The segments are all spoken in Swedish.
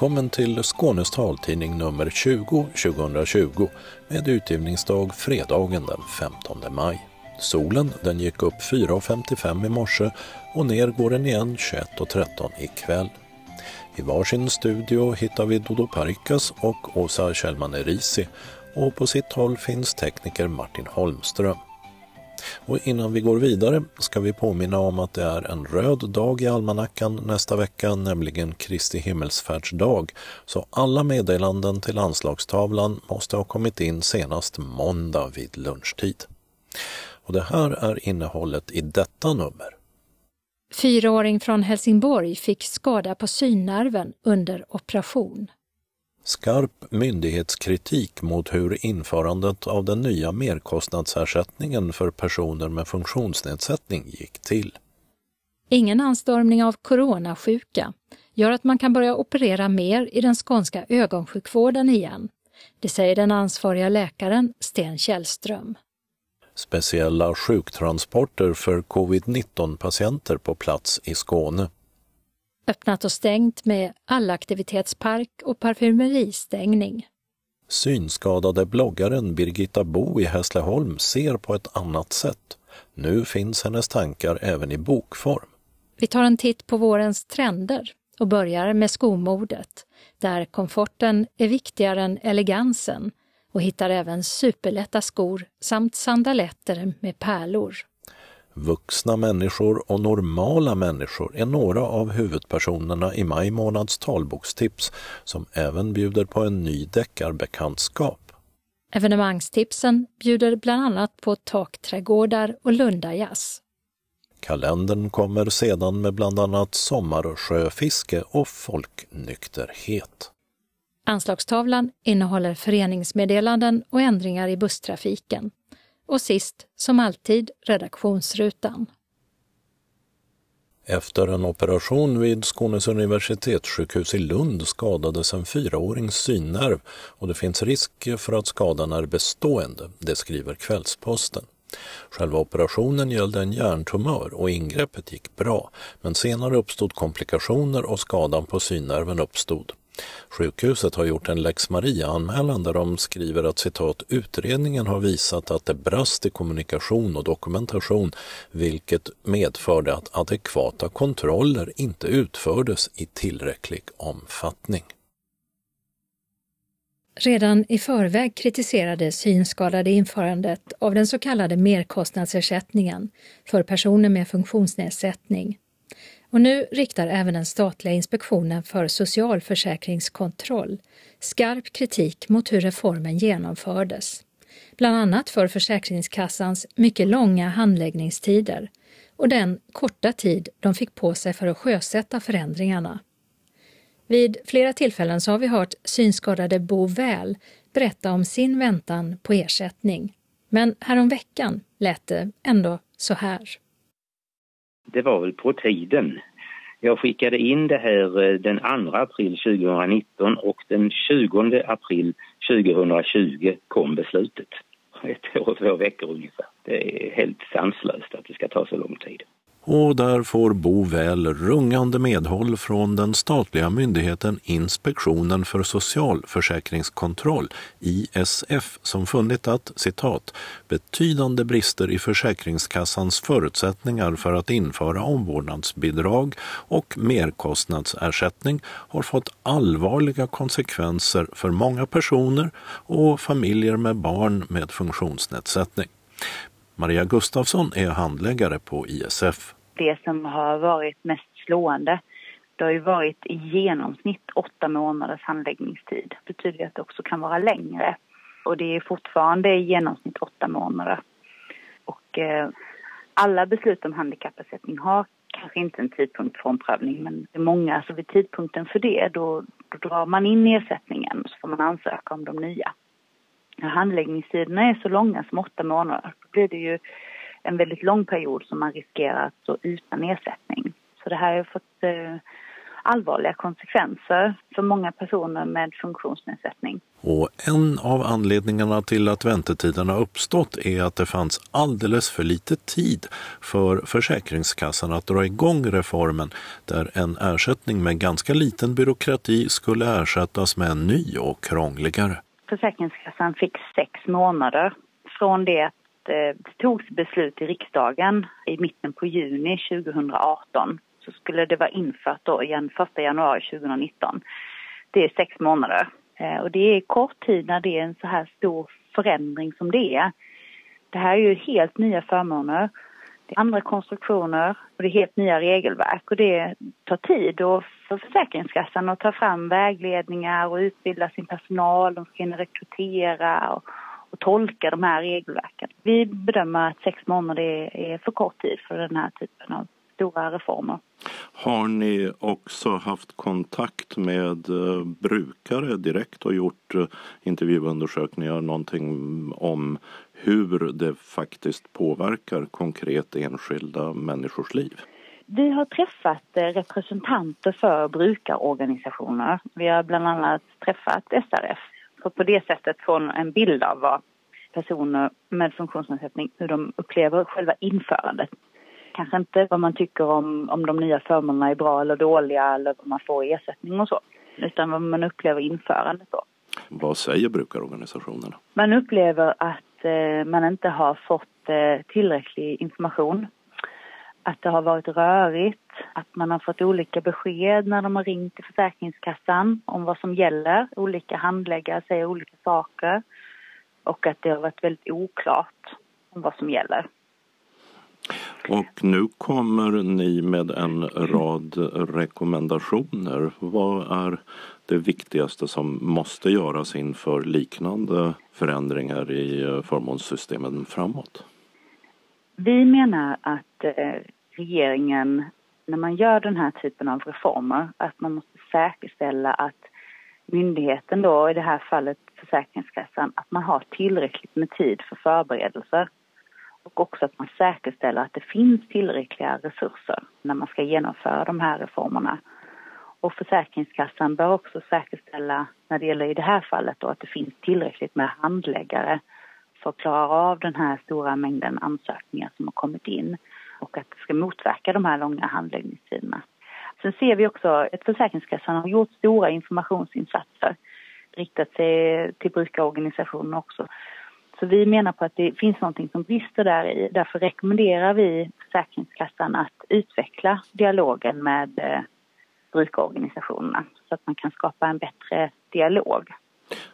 Välkommen till Skånes taltidning nummer 20 2020 med utgivningsdag fredagen den 15 maj. Solen den gick upp 4.55 i morse och ner går den igen 21.13 ikväll. I varsin studio hittar vi Dodo Parikas och Åsa Kjellman Erisi och på sitt håll finns tekniker Martin Holmström. Och innan vi går vidare ska vi påminna om att det är en röd dag i almanackan nästa vecka, nämligen Kristi himmelsfärdsdag. Så alla meddelanden till anslagstavlan måste ha kommit in senast måndag vid lunchtid. Och det här är innehållet i detta nummer. Fyraåring från Helsingborg fick skada på synnerven under operation. Skarp myndighetskritik mot hur införandet av den nya merkostnadsersättningen för personer med funktionsnedsättning gick till. Ingen anstormning av coronasjuka gör att man kan börja operera mer i den skånska ögonsjukvården igen. Det säger den ansvariga läkaren Sten Källström. Speciella sjuktransporter för covid-19 patienter på plats i Skåne öppnat och stängt med allaktivitetspark och parfymeristängning. Synskadade bloggaren Birgitta Bo i Hässleholm ser på ett annat sätt. Nu finns hennes tankar även i bokform. Vi tar en titt på vårens trender och börjar med skomodet, där komforten är viktigare än elegansen och hittar även superlätta skor samt sandaletter med pärlor. Vuxna människor och normala människor är några av huvudpersonerna i maj månads talbokstips som även bjuder på en ny deckarbekantskap. Evenemangstipsen bjuder bland annat på takträdgårdar och Lundajazz. Kalendern kommer sedan med bland annat sommarsjöfiske och folknykterhet. Anslagstavlan innehåller föreningsmeddelanden och ändringar i busstrafiken. Och sist, som alltid, redaktionsrutan. Efter en operation vid Skånes universitetssjukhus i Lund skadades en fyraårings synnerv och det finns risk för att skadan är bestående, det skriver Kvällsposten. Själva operationen gällde en hjärntumör och ingreppet gick bra, men senare uppstod komplikationer och skadan på synnerven uppstod. Sjukhuset har gjort en lex Maria-anmälan där de skriver att citat utredningen har visat att det brast i kommunikation och dokumentation vilket medförde att adekvata kontroller inte utfördes i tillräcklig omfattning. Redan i förväg kritiserade synskadade införandet av den så kallade merkostnadsersättningen för personer med funktionsnedsättning och nu riktar även den statliga inspektionen för socialförsäkringskontroll skarp kritik mot hur reformen genomfördes. Bland annat för Försäkringskassans mycket långa handläggningstider och den korta tid de fick på sig för att sjösätta förändringarna. Vid flera tillfällen så har vi hört synskadade Bo Väl berätta om sin väntan på ersättning. Men häromveckan lät det ändå så här det var väl på tiden. Jag skickade in det här eh, den 2 april 2019 och den 20 april 2020 kom beslutet. Ett år och två veckor ungefär. Det är helt sanslöst att det ska ta så lång tid. Och där får Bo väl rungande medhåll från den statliga myndigheten Inspektionen för socialförsäkringskontroll, ISF, som funnit att citat, betydande brister i Försäkringskassans förutsättningar för att införa omvårdnadsbidrag och merkostnadsersättning har fått allvarliga konsekvenser för många personer och familjer med barn med funktionsnedsättning. Maria Gustafsson är handläggare på ISF. Det som har varit mest slående det har ju varit i genomsnitt åtta månaders handläggningstid. Det betyder att det också kan vara längre. Och det är fortfarande i genomsnitt åtta månader. Och eh, alla beslut om handikappersättning har kanske inte en tidpunkt för omprövning men det är många, så vid tidpunkten för det då, då drar man in ersättningen och så får man ansöka om de nya när handläggningstiderna är så långa som åtta månader, då blir det ju en väldigt lång period som man riskerar att stå utan ersättning. Så det här har fått eh, allvarliga konsekvenser för många personer med funktionsnedsättning. Och en av anledningarna till att väntetiderna uppstått är att det fanns alldeles för lite tid för Försäkringskassan att dra igång reformen där en ersättning med ganska liten byråkrati skulle ersättas med en ny och krångligare. Försäkringskassan fick sex månader från det att Eh, det togs beslut i riksdagen i mitten på juni 2018 så skulle det vara infört då igen 1 januari 2019. Det är sex månader. Eh, och det är kort tid när det är en så här stor förändring som det är. Det här är ju helt nya förmåner. Det är andra konstruktioner och det är helt nya regelverk och det tar tid för Försäkringskassan att ta fram vägledningar och utbilda sin personal. De ska rekrytera och, och tolka de här regelverken. Vi bedömer att sex månader är, för kort tid för den här typen av stora reformer. Har ni också haft kontakt med eh, brukare direkt och gjort eh, intervjuundersökningar någonting om hur det faktiskt påverkar konkret enskilda människors liv? Vi har träffat eh, representanter för brukarorganisationer. Vi har bland annat träffat SRF för att på det sättet få en bild av vad personer med funktionsnedsättning, hur de upplever själva införandet kanske inte vad man tycker om, om de nya förmånerna är bra eller dåliga eller vad man får ersättning och så. Utan vad man upplever införandet då. Vad säger brukarorganisationerna? Man upplever att eh, man inte har fått eh, tillräcklig information. Att det har varit rörigt, att man har fått olika besked när de har ringt till Försäkringskassan om vad som gäller. Olika handläggare säger olika saker och att det har varit väldigt oklart om vad som gäller. Och nu kommer ni med en rad rekommendationer. Vad är det viktigaste som måste göras inför liknande förändringar i förmånssystemen framåt? Vi menar att eh, regeringen, när man gör den här typen av reformer, att man måste säkerställa att myndigheten då, i det här fallet Försäkringskassan, att man har tillräckligt med tid för förberedelser och också att man säkerställer att det finns tillräckliga resurser när man ska genomföra de här reformerna. Och Försäkringskassan bör också säkerställa, när det gäller i det här fallet då, att det finns tillräckligt med handläggare för att klara av den här stora mängden ansökningar som har kommit in och att det ska motverka de här långa handläggningstiderna. Sen ser vi också att Försäkringskassan har gjort stora informationsinsatser riktat sig till brukarorganisationer också så vi menar på att det finns någonting som brister där i. Därför rekommenderar vi Försäkringskassan att utveckla dialogen med eh, brukarorganisationerna så att man kan skapa en bättre dialog.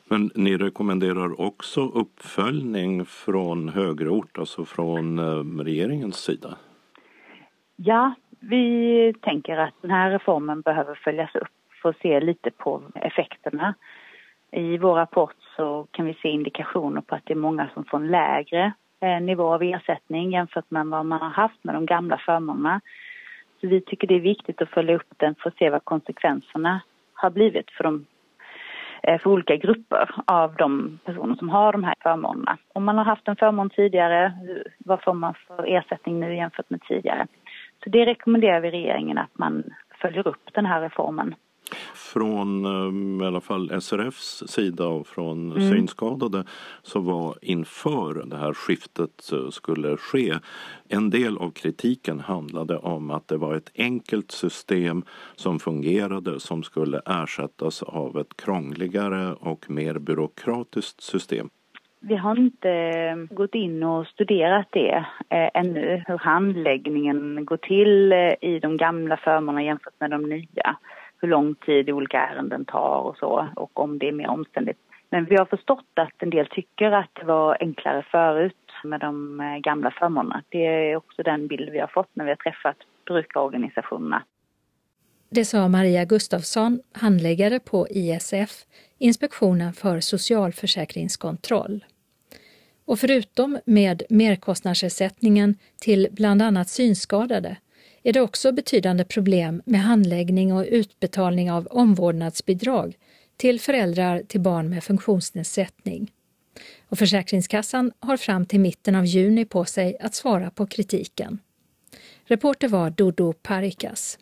Men ni rekommenderar också uppföljning från högre ort, alltså från eh, regeringens sida? Ja, vi tänker att den här reformen behöver följas upp för att se lite på effekterna. I vår rapport så kan vi se indikationer på att det är många som får en lägre eh, nivå av ersättning jämfört med vad man har haft med de gamla förmånerna. Så vi tycker det är viktigt att följa upp den för att se vad konsekvenserna har blivit för, de, Eh, för olika grupper av de personer som har de här förmånerna. Om man har haft en förmån tidigare, vad får man för ersättning nu jämfört med tidigare? Så det rekommenderar vi regeringen att man följer upp den här reformen från ehm, i alla fall SRFs sida och från mm. synskadade så var inför det här skiftet eh, skulle ske en del av kritiken handlade om att det var ett enkelt system som fungerade som skulle ersättas av ett krångligare och mer byråkratiskt system. Vi har inte ehm, gått in och studerat det eh, ännu, hur handläggningen går till eh, i de gamla förmånerna jämfört med de nya hur lång tid olika ärenden tar och så och om det är mer omständigt. Men vi har förstått att en del tycker att det var enklare förut med de eh, gamla förmånerna. Det är också den bild vi har fått när vi har träffat brukarorganisationerna. Det sa Maria Gustafsson, handläggare på ISF, Inspektionen för socialförsäkringskontroll. Och förutom med merkostnadsersättningen till bland annat synskadade är det också betydande problem med handläggning och utbetalning av omvårdnadsbidrag till föräldrar till barn med funktionsnedsättning. Och Försäkringskassan har fram till mitten av juni på sig att svara på kritiken. Reporter var Dodo Parikas.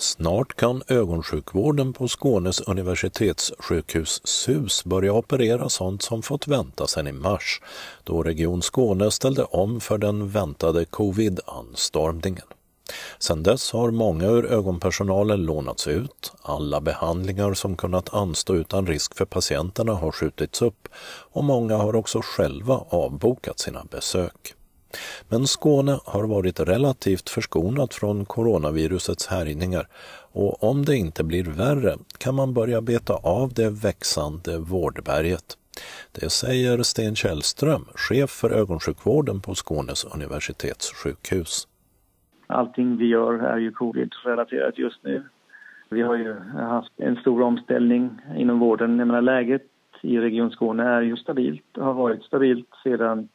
Snart kan ögonsjukvården på Skånes universitetssjukhus SUS börja operera sånt som fått vänta sedan i mars då Region Skåne ställde om för den väntade covid-anstormningen. Sedan dess har många ur ögonpersonalen lånats ut, alla behandlingar som kunnat anstå utan risk för patienterna har skjutits upp och många har också själva avbokat sina besök. Men Skåne har varit relativt förskonat från coronavirusets härjningar och om det inte blir värre kan man börja beta av det växande vårdberget. Det säger Sten Källström, chef för ögonsjukvården på Skånes universitetssjukhus. Allting vi gör är ju covid-relaterat just nu. Vi har ju haft en stor omställning inom vården. Jag menar, läget i Region Skåne är ju stabilt och har varit stabilt sedan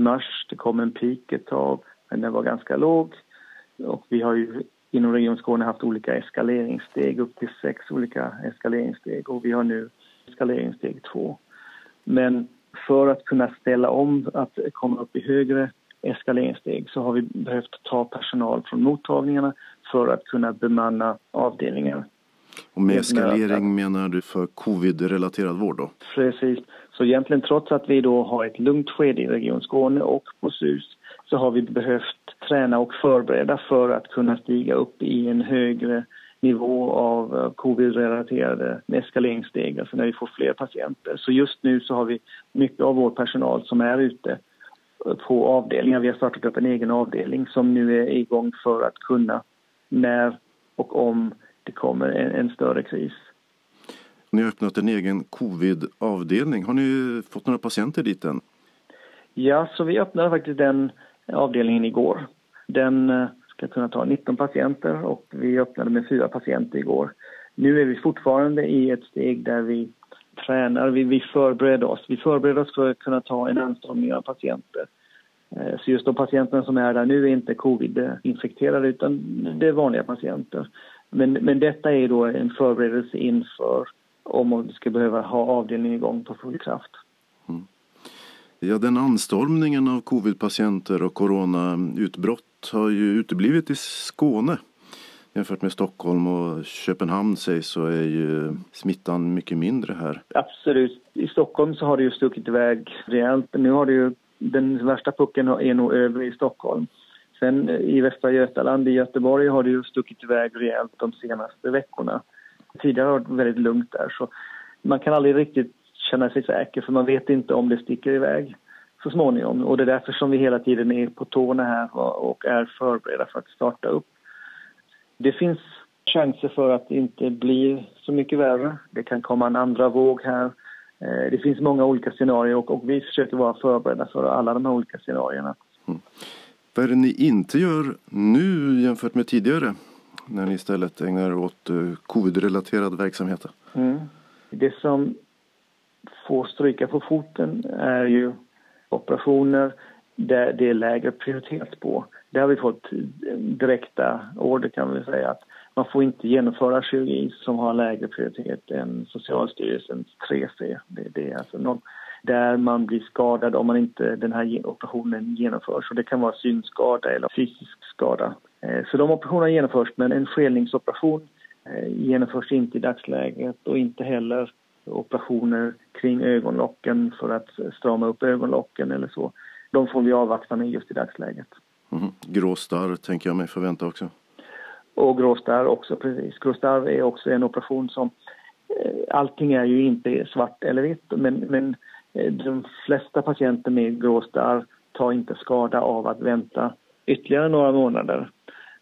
mars. Det kom en peak ett tag, men den var ganska låg. Och vi har ju inom Region Skåne haft olika eskaleringssteg, upp till sex olika eskaleringssteg och vi har nu eskaleringssteg två. Men för att kunna ställa om, att komma upp i högre eskaleringssteg så har vi behövt ta personal från mottagningarna för att kunna bemanna avdelningar. Och med eskalering menar du för covid-relaterad vård då? Precis. Så egentligen trots att vi då har ett lugnt skede i Region Skåne och på SUS så har vi behövt träna och förbereda för att kunna stiga upp i en högre nivå av eh, covid-relaterade eskaleringssteg, alltså när vi får fler patienter. Så just nu så har vi mycket av vår personal som är ute eh, på avdelningar. Vi har startat upp en egen avdelning som nu är igång för att kunna, när och om det kommer en, en större kris. Ni har öppnat en egen covid-avdelning. Har ni fått några patienter dit än? Ja, så vi öppnade faktiskt den avdelningen igår. Den eh, ska kunna ta 19 patienter och vi öppnade med fyra patienter igår. Nu är vi fortfarande i ett steg där vi tränar, vi, vi förbereder oss. Vi förbereder oss för att kunna ta en anstormning av patienter. Eh, så just de patienterna som är där nu är inte covid-infekterade utan det är vanliga patienter. Men, men detta är då en förberedelse inför om vi ska behöva ha avdelningen igång på full kraft. Mm. Ja, den anstormningen av covidpatienter och coronautbrott har ju uteblivit i Skåne. Jämfört med Stockholm och Köpenhamn sägs så är ju smittan mycket mindre här. Absolut. I Stockholm så har det ju stuckit iväg rejält. Nu har det ju, den värsta pucken är nog över i Stockholm. Sen i Västra Götaland, i Göteborg, har det ju stuckit iväg rejält de senaste veckorna. Tidigare har det varit väldigt lugnt där så man kan aldrig riktigt känna sig säker för man vet inte om det sticker iväg så småningom. Och det är därför som vi hela tiden är på tårna här och är förberedda för att starta upp. Det finns chanser för att det inte blir så mycket värre. Det kan komma en andra våg här. Eh, det finns många olika scenarier och, och vi försöker vara förberedda för alla de här olika scenarierna. Mm. Vad är det ni inte gör nu jämfört med tidigare? När ni istället ägnar er åt eh, covid-relaterad verksamhet? Mm. Det som får stryka på foten är ju operationer där det är lägre prioritet på. Där har vi fått direkta order kan vi säga att man får inte genomföra kirurgi som har lägre prioritet än Socialstyrelsens 3C. Det, det är alltså någon, där man blir skadad om man inte den här operationen genomförs. Och det kan vara synskada eller fysisk skada. Eh, så de operationerna genomförs, men en skelningsoperation eh, genomförs inte i dagsläget och inte heller operationer kring ögonlocken för att strama upp ögonlocken eller så. De får vi avvakta med just i dagsläget. Mm. Gråstarr tänker jag mig förvänta också. Och gråstarr också, precis. Gråstarr är också en operation som... Eh, allting är ju inte svart eller vitt, men, men de flesta patienter med gråstarr tar inte skada av att vänta ytterligare några månader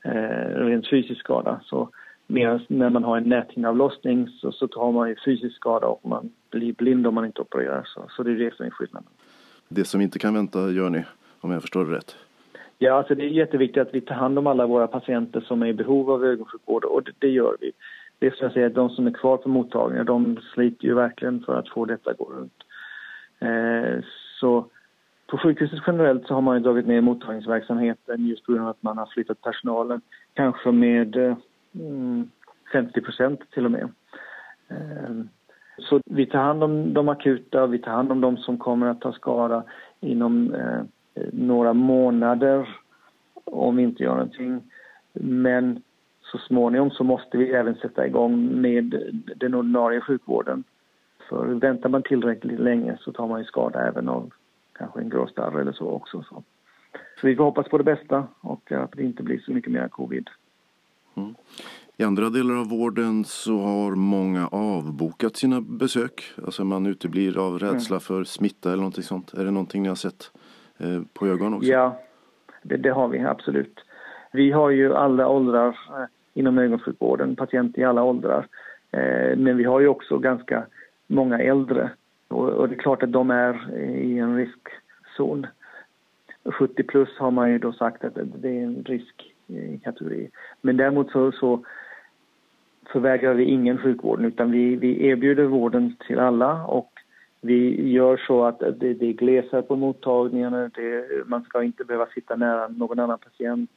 eh, rent fysisk skada. Så medan när man har en näthinneavlossning så, så tar man ju fysisk skada och man blir blind om man inte opererar. Så, så det är det som är skillnaden. Det som inte kan vänta gör ni, om jag förstår det rätt? Ja, alltså det är jätteviktigt att vi tar hand om alla våra patienter som är i behov av ögonsjukvård och det, det gör vi. Det är som jag säger, de som är kvar på mottagningar, de sliter ju verkligen för att få detta att gå runt. Eh, så på sjukhuset generellt så har man ju dragit ner mottagningsverksamheten just på grund av att man har flyttat personalen, kanske med eh, mm, 50 procent till och med. Eh, så vi tar hand om de akuta, vi tar hand om de som kommer att ta skada inom eh, några månader om vi inte gör någonting. Men så småningom så måste vi även sätta igång med eh, den ordinarie sjukvården. För väntar man tillräckligt länge så tar man ju skada även av kanske en gråstarr eller så också. Så. så vi får hoppas på det bästa och att det inte blir så mycket mer covid. Mm. I andra delar av vården så har många avbokat sina besök. Alltså man uteblir av rädsla mm. för smitta eller någonting sånt. Är det någonting ni har sett eh, på ögon också? Ja, det, det, har vi absolut. Vi har ju alla åldrar eh, inom ögonsjukvården, patienter i alla åldrar. Eh, men vi har ju också ganska många äldre och, och det är klart att de är i en riskzon. 70 plus har man ju då sagt att det är en riskkategori. Men däremot så, så förvägrar vi ingen sjukvården utan vi, vi erbjuder vården till alla och vi gör så att det, det är glesare på mottagningarna, det, man ska inte behöva sitta nära någon annan patient.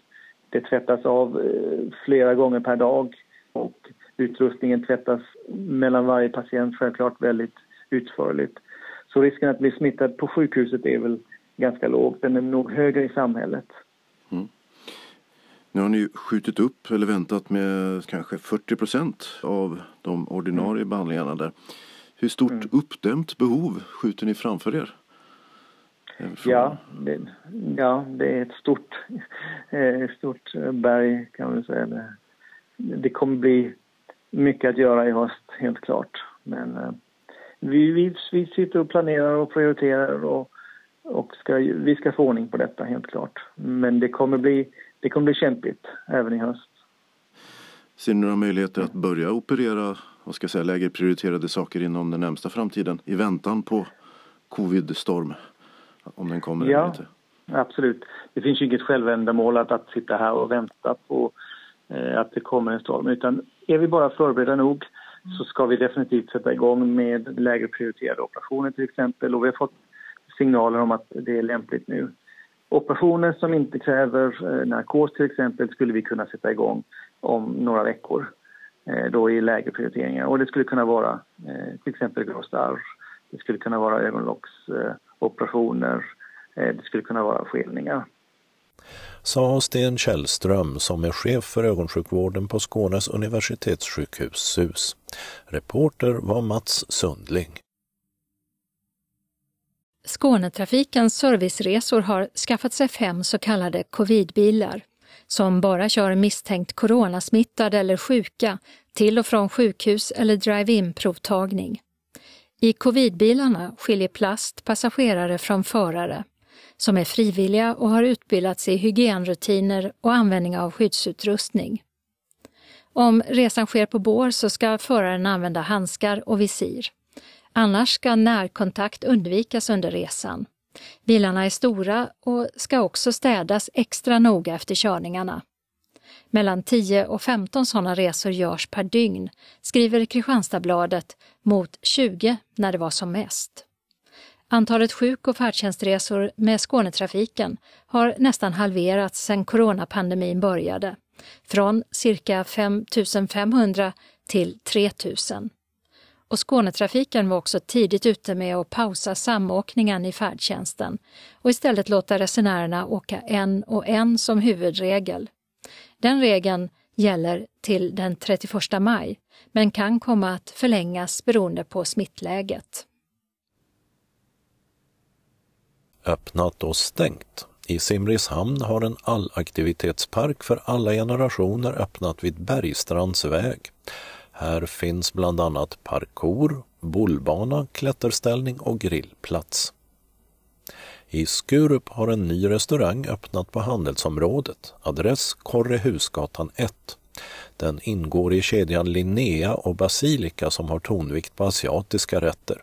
Det tvättas av eh, flera gånger per dag och utrustningen tvättas mellan varje patient självklart väldigt utförligt. Så risken att bli smittad på sjukhuset är väl ganska låg. Den är nog högre i samhället. Mm. Nu har ni skjutit upp eller väntat med kanske 40 procent av de ordinarie mm. behandlingarna där. Hur stort mm. uppdämt behov skjuter ni framför er? Ja det, ja, det är ett stort, eh, stort berg kan man säga. Det kommer bli mycket att göra i höst, helt klart. Men eh, vi, vi, vi sitter och planerar och prioriterar och, och ska, vi ska få ordning på detta, helt klart. Men det kommer bli, det kommer bli kämpigt även i höst. Ser ni några möjligheter att börja operera vad ska jag säga, lägre prioriterade saker inom den närmsta framtiden i väntan på covid-storm? Om den kommer ja, eller inte? absolut. Det finns ju inget självändamål att, att sitta här och vänta på eh, att det kommer en storm. Utan är vi bara förberedda nog så ska vi definitivt sätta igång med lägre prioriterade operationer till exempel. Och vi har fått signaler om att det är lämpligt nu. Operationer som inte kräver eh, narkos till exempel skulle vi kunna sätta igång om några veckor eh, då i lägre prioriteringar. Och det skulle kunna vara eh, till exempel grå det skulle kunna vara ögonlocksoperationer, det skulle kunna vara skelningar sa Sten Källström som är chef för ögonsjukvården på Skånes universitetssjukhus SUS. Reporter var Mats Sundling. Skånetrafikens serviceresor har skaffat sig fem så kallade covidbilar som bara kör misstänkt coronasmittade eller sjuka till och från sjukhus eller drive-in provtagning. I covidbilarna skiljer plast passagerare från förare som är frivilliga och har utbildats i hygienrutiner och användning av skyddsutrustning. Om resan sker på bår så ska föraren använda handskar och visir. Annars ska närkontakt undvikas under resan. Bilarna är stora och ska också städas extra noga efter körningarna. Mellan 10 och 15 sådana resor görs per dygn, skriver Kristianstadsbladet, mot 20 när det var som mest. Antalet sjuk och färdtjänstresor med Skånetrafiken har nästan halverats sedan coronapandemin började, från cirka 5 500 till 3 000. Och Skånetrafiken var också tidigt ute med att pausa samåkningen i färdtjänsten och istället låta resenärerna åka en och en som huvudregel. Den regeln gäller till den 31 maj, men kan komma att förlängas beroende på smittläget. Öppnat och stängt. I Simrishamn har en allaktivitetspark för alla generationer öppnat vid Bergstrands väg. Här finns bland annat parkour, bollbana, klätterställning och grillplats. I Skurup har en ny restaurang öppnat på Handelsområdet, adress Korrehusgatan 1. Den ingår i kedjan Linnea och Basilika som har tonvikt på asiatiska rätter.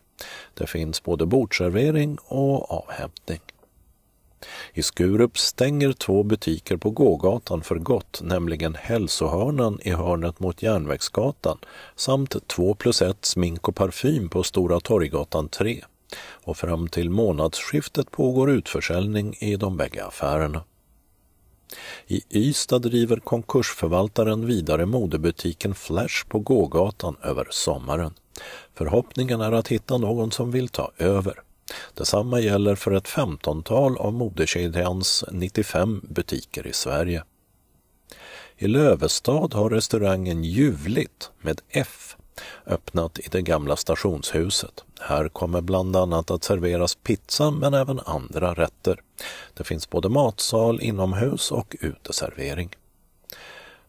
Det finns både bordservering och avhämtning. I Skurup stänger två butiker på gågatan för gott, nämligen Hälsohörnan i hörnet mot Järnvägsgatan samt 2 plus 1 smink och parfym på Stora Torggatan 3. Och fram till månadsskiftet pågår utförsäljning i de bägge affärerna. I Ystad driver konkursförvaltaren vidare modebutiken Flash på gågatan över sommaren. Förhoppningen är att hitta någon som vill ta över. Detsamma gäller för ett femtontal av modekedjans 95 butiker i Sverige. I Lövestad har restaurangen Ljuvligt med F öppnat i det gamla stationshuset. Här kommer bland annat att serveras pizza men även andra rätter. Det finns både matsal inomhus och uteservering.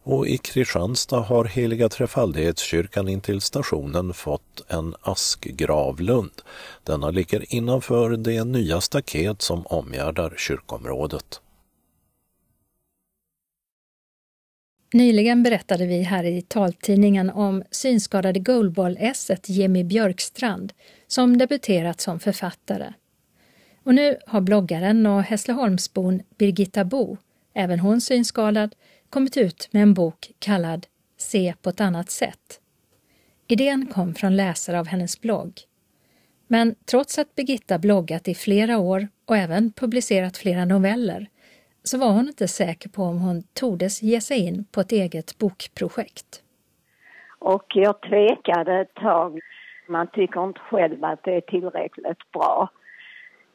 Och i Kristianstad har Heliga Trefaldighetskyrkan intill stationen fått en askgravlund. Denna ligger innanför det nya staket som omgärdar kyrkområdet. Nyligen berättade vi här i taltidningen om synskadade goalball-esset Jimmy Björkstrand som debuterat som författare. Och nu har bloggaren och Hässleholmsbon Birgitta Bo, även hon synskadad, kommit ut med en bok kallad Se på ett annat sätt. Idén kom från läsare av hennes blogg. Men trots att Birgitta bloggat i flera år och även publicerat flera noveller så var hon inte säker på om hon tordes ge sig in på ett eget bokprojekt. Och jag tvekade ett tag. Man tycker inte själv att det är tillräckligt bra.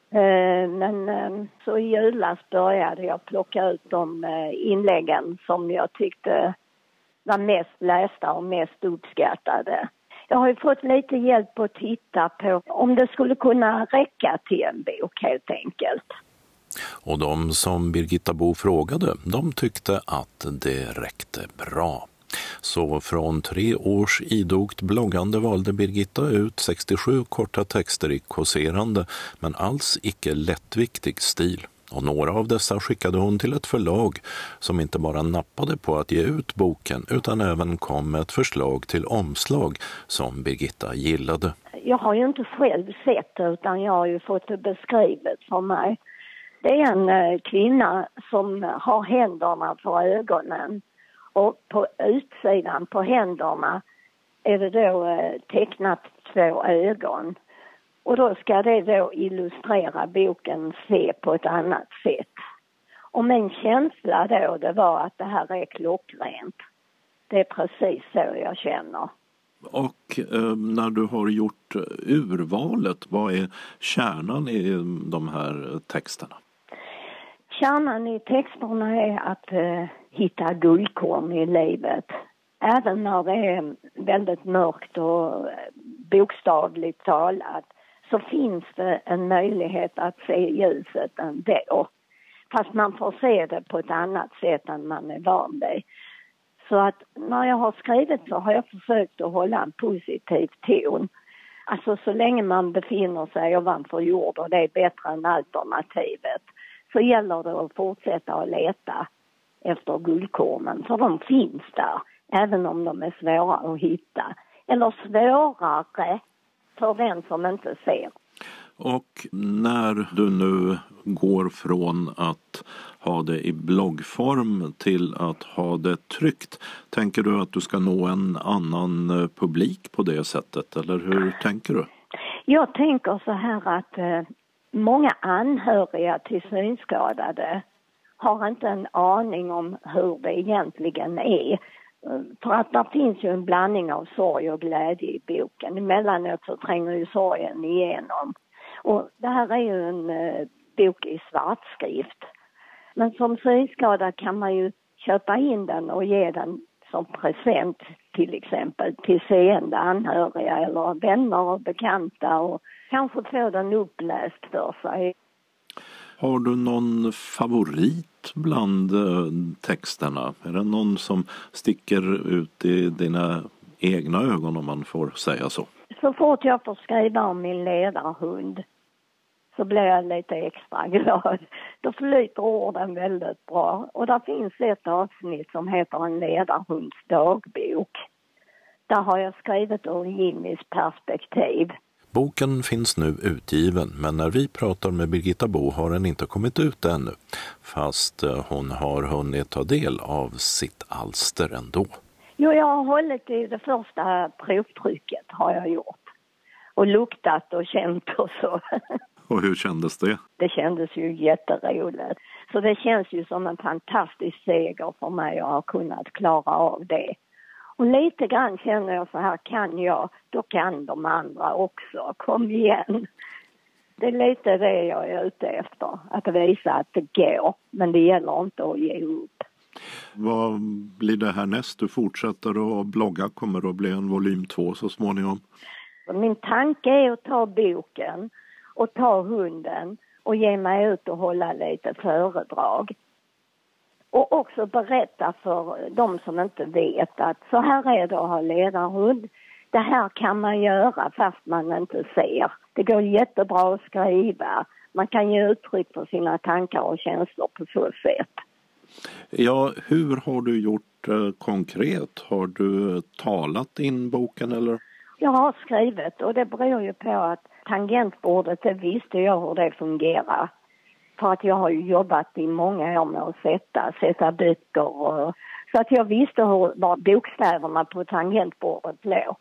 Eh, men eh, så i julas började jag plocka ut de eh, inläggen som jag tyckte var mest lästa och mest uppskattade. Jag har ju fått lite hjälp att titta på om det skulle kunna räcka till en bok helt enkelt. Och de som Birgitta Bo frågade, de tyckte att det räckte bra. Så från tre års idogt bloggande valde Birgitta ut 67 korta texter i kåserande men alls icke lättviktig stil. Och några av dessa skickade hon till ett förlag som inte bara nappade på att ge ut boken utan även kom med ett förslag till omslag som Birgitta gillade. Jag har ju inte själv sett det utan jag har ju fått det beskrivet för mig. Det är en eh, kvinna som har händerna för ögonen och på utsidan på händerna är det då eh, tecknat två ögon. Och då ska det då illustrera boken Se på ett annat sätt. Och min känsla då det var att det här är klockrent. Det är precis så jag känner. Och eh, när du har gjort eh, urvalet, vad är kärnan i de här texterna? Kärnan i texterna är att eh, hitta guldkorn i livet. Även när det är väldigt mörkt och eh, bokstavligt talat så finns det en möjlighet att se ljuset ändå. Fast man får se det på ett annat sätt än man är van vid. Så att när jag har skrivit så har jag försökt att hålla en positiv ton. Alltså så länge man befinner sig ovanför jord och det är bättre än alternativet så gäller det att fortsätta att leta efter guldkornen, för de finns där, även om de är svåra att hitta. Eller svårare för den som inte ser. Och när du nu går från att ha det i bloggform till att ha det tryckt, tänker du att du ska nå en annan eh, publik på det sättet eller hur tänker du? Jag tänker så här att eh, många anhöriga till synskadade har inte en aning om hur det egentligen är. För att det finns ju en blandning av sorg och glädje i boken. Emellanåt så tränger ju sorgen igenom. Och det här är ju en eh, bok i svartskrift. Men som synskadad kan man ju köpa in den och ge den som present till exempel till seende anhöriga eller vänner och bekanta och kanske få den uppläst för sig. Har du någon favorit bland eh, texterna? Är det någon som sticker ut i dina egna ögon om man får säga så? Så fort jag får skriva om min ledarhund så blir jag lite extra glad. Då flyter orden väldigt bra. Och där finns ett avsnitt som heter En ledarhunds dagbok. Där har jag skrivit ur Jimmys perspektiv. Boken finns nu utgiven, men när vi pratar med Birgitta Bo har den inte kommit ut ännu, fast eh, hon har hunnit ta del av sitt alster ändå. Jo, jag har hållit i det första provtrycket, har jag gjort. Och luktat och känt och så. Och hur kändes det? Det kändes ju jätteroligt. Så det känns ju som en fantastisk seger för mig att ha kunnat klara av det. Och lite grann känner jag så här, kan jag, då kan de andra också. Kom igen. Det är lite det jag är ute efter, att visa att det går. Men det gäller inte att ge upp. Vad blir det härnäst? Du fortsätter att blogga, kommer det att bli en volym två så småningom? Min tanke är att ta boken och ta hunden och ge mig ut och hålla lite föredrag. Och också berätta för de som inte vet att så här är det att ha ledarhund. Det här kan man göra fast man inte ser. Det går jättebra att skriva. Man kan ge uttryck för sina tankar och känslor på så sätt. Ja, hur har du gjort eh, konkret? Har du talat in boken eller? Jag har skrivit och det beror ju på att tangentbordet, det visste jag hur det fungerar. För att jag har ju jobbat i många år med att sätta, sätta böcker och, så att jag visste hur, var bokstäverna på tangentbordet låg.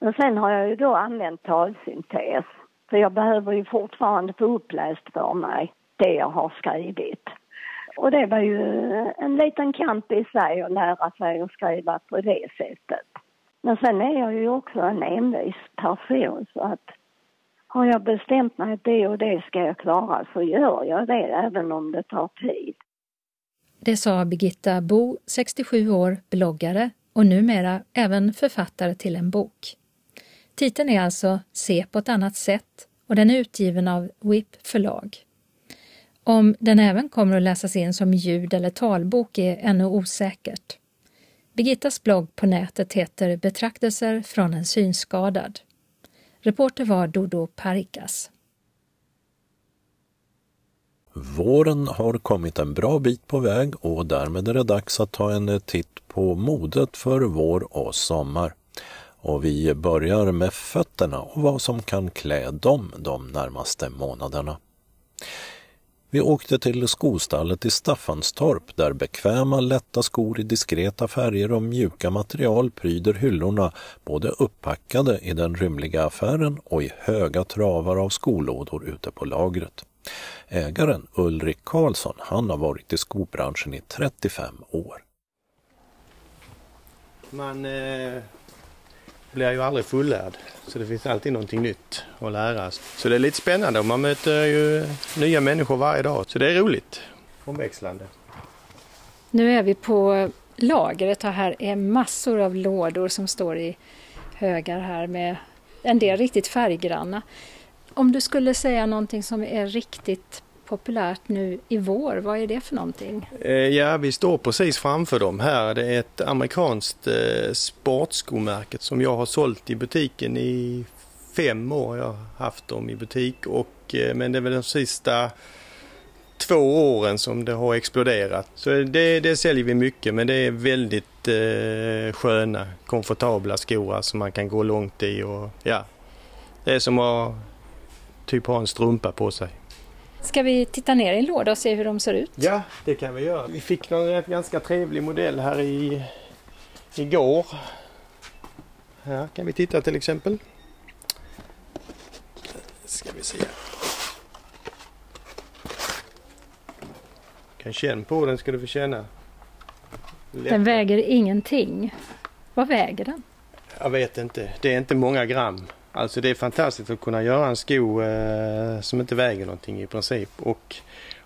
Och sen har jag ju då använt talsyntes. För jag behöver ju fortfarande få uppläst för mig det jag har skrivit. Och det var ju en liten kamp i sig att lära sig att skriva på det sättet. Men sen är jag ju också en envis person så att har jag bestämt mig att det och det ska jag klara så gör jag det även om det tar tid. Det sa Birgitta Bo, 67 år, bloggare och numera även författare till en bok. Titeln är alltså Se på ett annat sätt och den är utgiven av WIP förlag. Om den även kommer att läsas in som ljud eller talbok är ännu osäkert. Birgittas blogg på nätet heter Betraktelser från en synskadad. Reporter var Dodo Parikas. Våren har kommit en bra bit på väg och därmed är det dags att ta en titt på modet för vår och sommar. Och vi börjar med fötterna och vad som kan klä dem de närmaste månaderna. Vi åkte till skostallet i Staffanstorp där bekväma lätta skor i diskreta färger och mjuka material pryder hyllorna både uppackade i den rymliga affären och i höga travar av skolådor ute på lagret. Ägaren Ulrik Karlsson, han har varit i skobranschen i 35 år. Man eh, blir ju aldrig fullärd. Så det finns alltid någonting nytt att lära. Så det är lite spännande och man möter ju nya människor varje dag. Så det är roligt. Omväxlande. Nu är vi på lagret och här är massor av lådor som står i högar här med en del riktigt färggranna. Om du skulle säga någonting som är riktigt populärt nu i vår. Vad är det för någonting? Eh, ja, vi står precis framför dem här. Det är ett amerikanskt eh, sportskomärke som jag har sålt i butiken i fem år. Jag har haft dem i butik och eh, men det är väl de sista två åren som det har exploderat. Så det, det säljer vi mycket men det är väldigt eh, sköna, komfortabla skor som man kan gå långt i och ja, det är som att typ ha en strumpa på sig. Ska vi titta ner i en låda och se hur de ser ut? Ja, det kan vi göra. Vi fick en ganska trevlig modell här i, igår. Här kan vi titta till exempel. Ska vi se. Kan känna på den ska du få känna. Lätt. Den väger ingenting. Vad väger den? Jag vet inte. Det är inte många gram. Alltså det är fantastiskt att kunna göra en sko eh, som inte väger någonting i princip. Och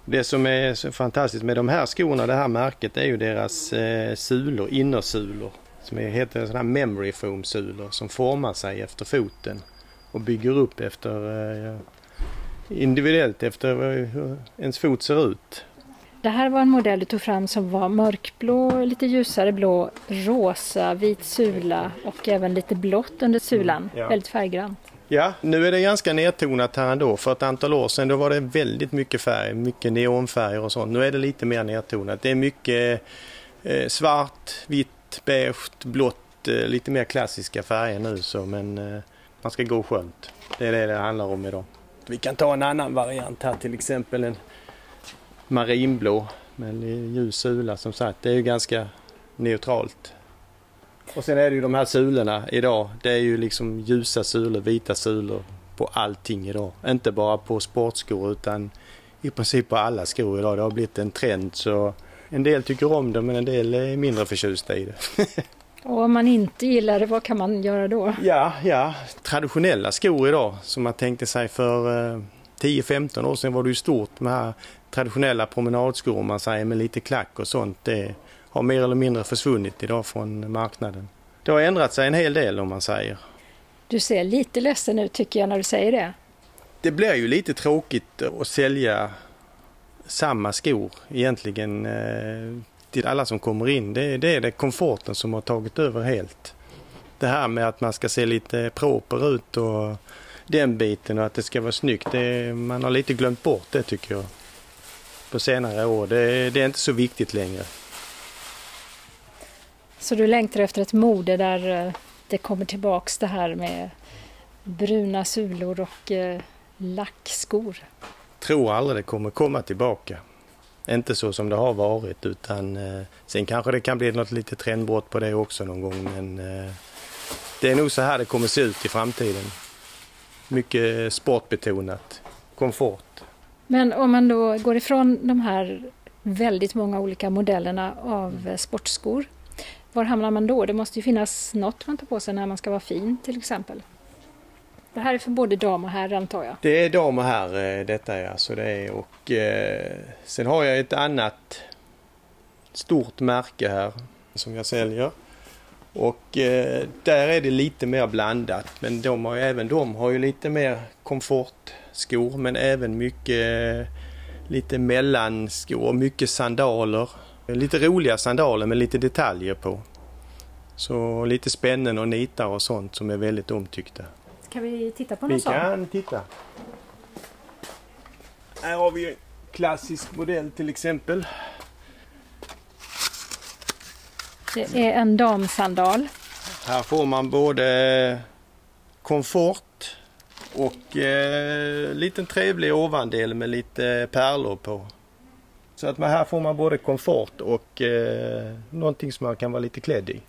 det som är så fantastiskt med de här skorna, det här märket, är ju deras eh, sulor, innersulor. Som är, heter sådana här memory foam sulor som formar sig efter foten och bygger upp efter eh, individuellt efter eh, hur ens fot ser ut. Det här var en modell du tog fram som var mörkblå, lite ljusare blå, rosa, vit sula och även lite blått under sulan. Mm, ja. Väldigt färggrant. Ja, nu är det ganska nedtonat här ändå. För ett antal år sedan då var det väldigt mycket färg, mycket neonfärger och sånt. Nu är det lite mer nedtonat. Det är mycket eh, svart, vitt, beige, blått, eh, lite mer klassiska färger nu så men eh, man ska gå skönt. Det är det det handlar om idag. Vi kan ta en annan variant här till exempel en marinblå med en ljus sula som sagt. Det är ju ganska neutralt. Och sen är det ju de här sulorna idag. Det är ju liksom ljusa sulor, vita sulor på allting idag. Inte bara på sportskor utan i princip på alla skor idag. Det har blivit en trend så en del tycker om det men en del är mindre förtjusta i det. Och om man inte gillar det, vad kan man göra då? Ja, ja, traditionella skor idag som man tänkte sig för eh, 10-15 år sedan var det ju stort med här traditionella promenadskor om man säger med lite klack och sånt. Det har mer eller mindre försvunnit idag från marknaden. Det har ändrat sig en hel del om man säger. Du ser lite ledsen ut tycker jag när du säger det. Det blir ju lite tråkigt att sälja samma skor egentligen eh, till alla som kommer in. Det, det är det komforten som har tagit över helt. Det här med att man ska se lite proper ut och den biten och att det ska vara snyggt. Det, man har lite glömt bort det tycker jag. På senare år. Det, det är inte så viktigt längre. Så du längtar efter ett mode där eh, det kommer tillbaks det här med bruna sulor och eh, lackskor? Tror aldrig det kommer komma tillbaka. Inte så som det har varit utan eh, sen kanske det kan bli något litet trendbrott på det också någon gång men det är nog så här det kommer se ut i framtiden. Mycket sportbetonat, komfort. Men om man då går ifrån de här väldigt många olika modellerna av sportskor, var hamnar man då? Det måste ju finnas något man tar på sig när man ska vara fin till exempel. Det här är för både dam och herr antar jag? Det är dam och herr detta är alltså det är och eh, sen har jag ett annat stort märke här som jag säljer. Och eh, där är det lite mer blandat men de har ju, även de har ju lite mer komfortskor men även mycket lite mellanskor, mycket sandaler. Lite roliga sandaler med lite detaljer på. Så lite spännen och nitar och sånt som är väldigt omtyckta. Kan vi titta på någon Vi sån? kan titta. Här har vi en klassisk modell till exempel. Det är en damsandal. Här får man både komfort och eh, liten trevlig ovandel med lite pärlor på. Så att man, här får man både komfort och eh, någonting som man kan vara lite klädd i.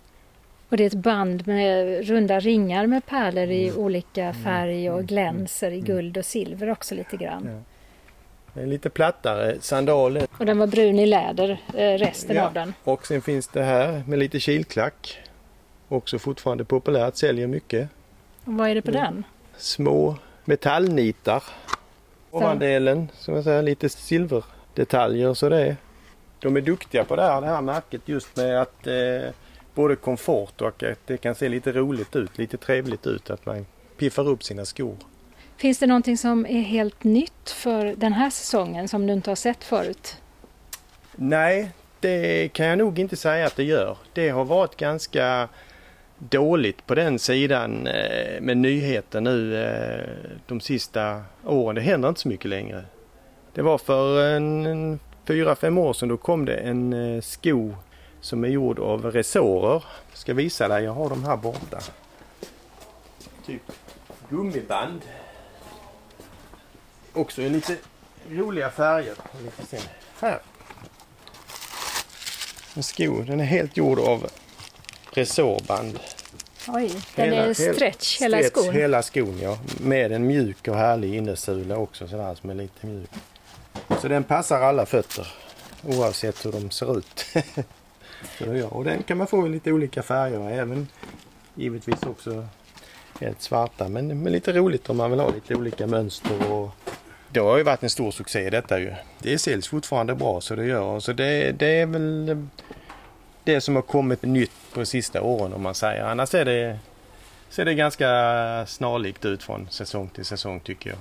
Och det är ett band med runda ringar med pärlor i olika färg och glänser i guld och silver också lite grann. Ja. Lite plattare sandaler. Och den var brun i läder, eh, resten Ja. av den. Och sen finns det här med lite kilklack. Också fortfarande populärt, säljer mycket. Och vad är det på Mm. den? Små metallnitar. Ovandelen, som jag säger, lite silverdetaljer så det är. De är duktiga på det här, det här märket just med att eh, både komfort och att det kan se lite roligt ut, lite trevligt ut att man piffar upp sina skor. Finns det någonting som är helt nytt för den här säsongen som du inte har sett förut? Nej, det kan jag nog inte säga att det gör. Det har varit ganska dåligt på den sidan eh, med nyheter nu eh, de sista åren. Det händer inte så mycket längre. Det var för en, en fyra, fem år sedan då kom det en eh, sko som är gjord av resårer. Jag ska visa dig, jag har dem här borta. Typ gummiband. Också i lite roliga färger. Här. En sko, den är helt gjord av resårband. Oj, den är stretch hela stretch, skon. Hela skon ja. Med en mjuk och härlig innersula också sådär som är lite mjuk. Så den passar alla fötter oavsett hur de ser ut. Och den kan man få i lite olika färger även givetvis också helt svarta men, men lite roligt om man vill ha lite olika mönster och det har ju varit en stor succé detta ju. Det säljs fortfarande bra så det gör. Så det, det är väl det som har kommit nytt på sista åren om man säger. Annars är det, ser det ganska snarlikt ut från säsong till säsong tycker jag.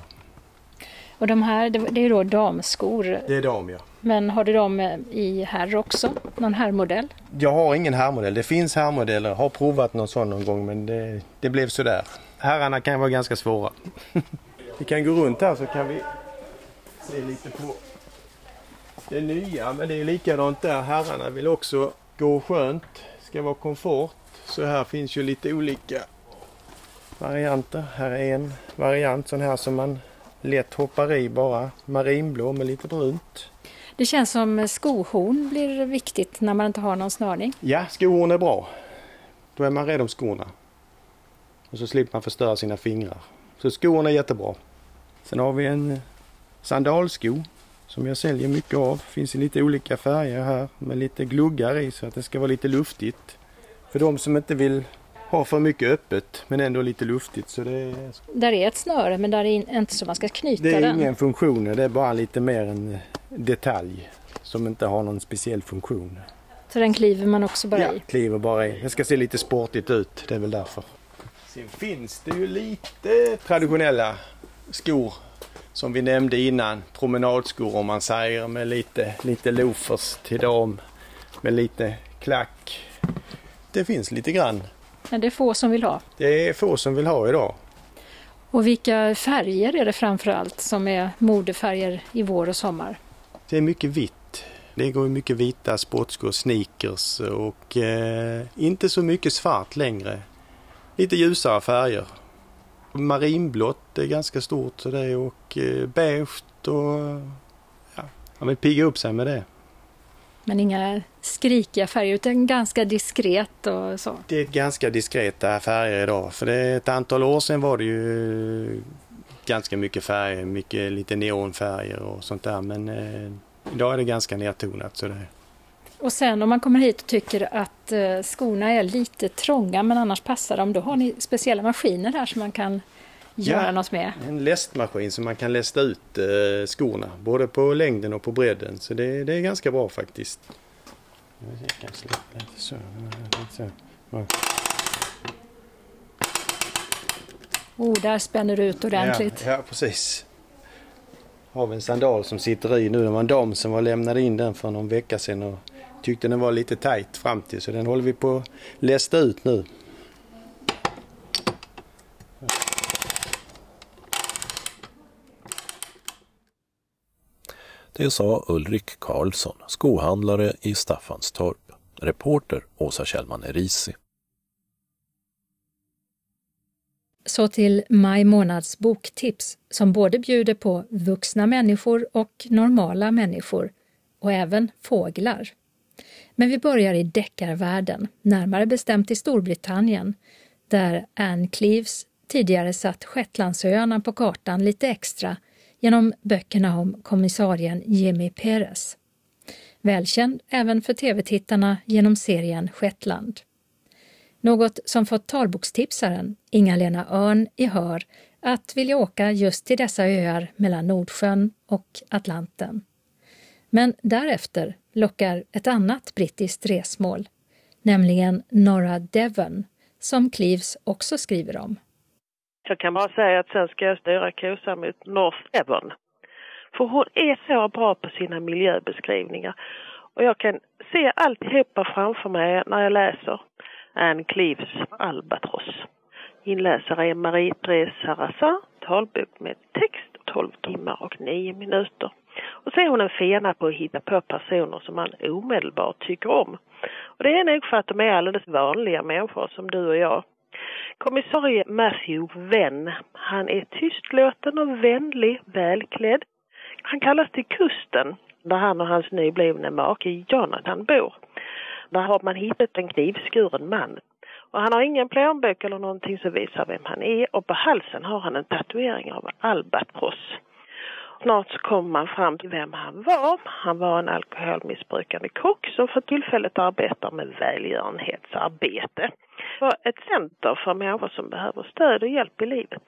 Och de här, det är då damskor. Det är dam ja. Men har du dem i herr också? Någon herrmodell? Jag har ingen herrmodell. Det finns herrmodeller. Har provat någon sån någon gång men det, det blev sådär. Herrarna kan vara ganska svåra. vi kan gå runt här så kan vi se lite på det nya. Men det är likadant där. Herrarna vill också gå skönt. Ska vara komfort. Så här finns ju lite olika varianter. Här är en variant sån här som man lätt hoppar i bara. Marinblå med lite brunt. Det känns som skohorn blir viktigt när man inte har någon snörning. Ja, skohorn är bra. Då är man rädd om skorna. Och så slipper man förstöra sina fingrar. Så skon är jättebra. Sen har vi en sandalsko som jag säljer mycket av. Finns i lite olika färger här med lite gluggar i så att det ska vara lite luftigt. För de som inte vill ha för mycket öppet men ändå lite luftigt så det är, Där är ett snöre men där är in- inte så man ska knyta det är den. ingen funktion. Det är bara lite mer en detalj som inte har någon speciell funktion. Så den kliver man också bara ja, i? kliver bara i. Det ska se lite sportigt ut, det är väl därför. Sen finns det ju lite traditionella skor som vi nämnde innan. Promenadskor om man säger med lite, lite loafers till dem. Med lite klack. Det finns lite grann. Men det är få som vill ha? Det är få som vill ha idag. Och vilka färger är det framförallt som är modefärger i vår och sommar? Det är mycket vitt. Det går mycket vita sportskor, sneakers och eh, inte så mycket svart längre. Lite ljusare färger. Marinblått är ganska stort så det och eh, beige och ja, man vill pigga upp sig med det. Men inga skrikiga färger utan ganska diskret och så? Det är ganska diskreta färger idag för det är ett antal år sedan var det ju ganska mycket färger, mycket lite neonfärger och sånt där men eh, idag är det ganska nedtonat. Så det... Och sen om man kommer hit och tycker att eh, skorna är lite trånga men annars passar de, då har ni speciella maskiner här som man kan göra ja, något med? en lästmaskin som man kan lästa ut eh, skorna både på längden och på bredden så det, det är ganska bra faktiskt. Oh, där spänner du ut ordentligt. Ja, ja precis har vi en sandal som sitter i nu. Det var en dam som var lämnade in den för någon vecka sedan och tyckte den var lite tajt fram till så den håller vi på att lästa ut nu. Det sa Ulrik Karlsson, skohandlare i Staffanstorp. Reporter Åsa Kjellman Erisi. Så till maj månads boktips som både bjuder på vuxna människor och normala människor och även fåglar. Men vi börjar i deckarvärlden, närmare bestämt i Storbritannien, där Anne Cleeves tidigare satt Shetlandsöarna på kartan lite extra genom böckerna om kommissarien Jimmy Perez. Välkänd även för tv-tittarna genom serien Shetland. Något som fått talbokstipsaren Inga-Lena Örn i hör att vilja åka just till dessa öar mellan Nordsjön och Atlanten. Men därefter lockar ett annat brittiskt resmål, nämligen norra Devon, som Cleves också skriver om. Jag kan bara säga att sen ska jag styra kosan mot North Devon. För hon är så bra på sina miljöbeskrivningar. Och jag kan se alltihopa framför mig när jag läser. Anne Cleeves Albatross. Inläsare är Marie-Therese Sarrazin, talbok med text 12 timmar och 9 minuter. Och så är hon en fena på att hitta på personer som man omedelbart tycker om. Och det är nog för att de är alldeles vanliga människor som du och jag. Kommissarie Matthew Venn, han är tystlåten och vänlig, välklädd. Han kallas till kusten där han och hans nyblivne make Jonathan bor. Där har man hittat en knivskuren man. Och han har ingen plånbok eller någonting som visar vem han är och på halsen har han en tatuering av albatross. Snart så kommer man fram till vem han var. Han var en alkoholmissbrukande kock som för tillfället arbetar med välgörenhetsarbete. Det var ett center för människor som behöver stöd och hjälp i livet.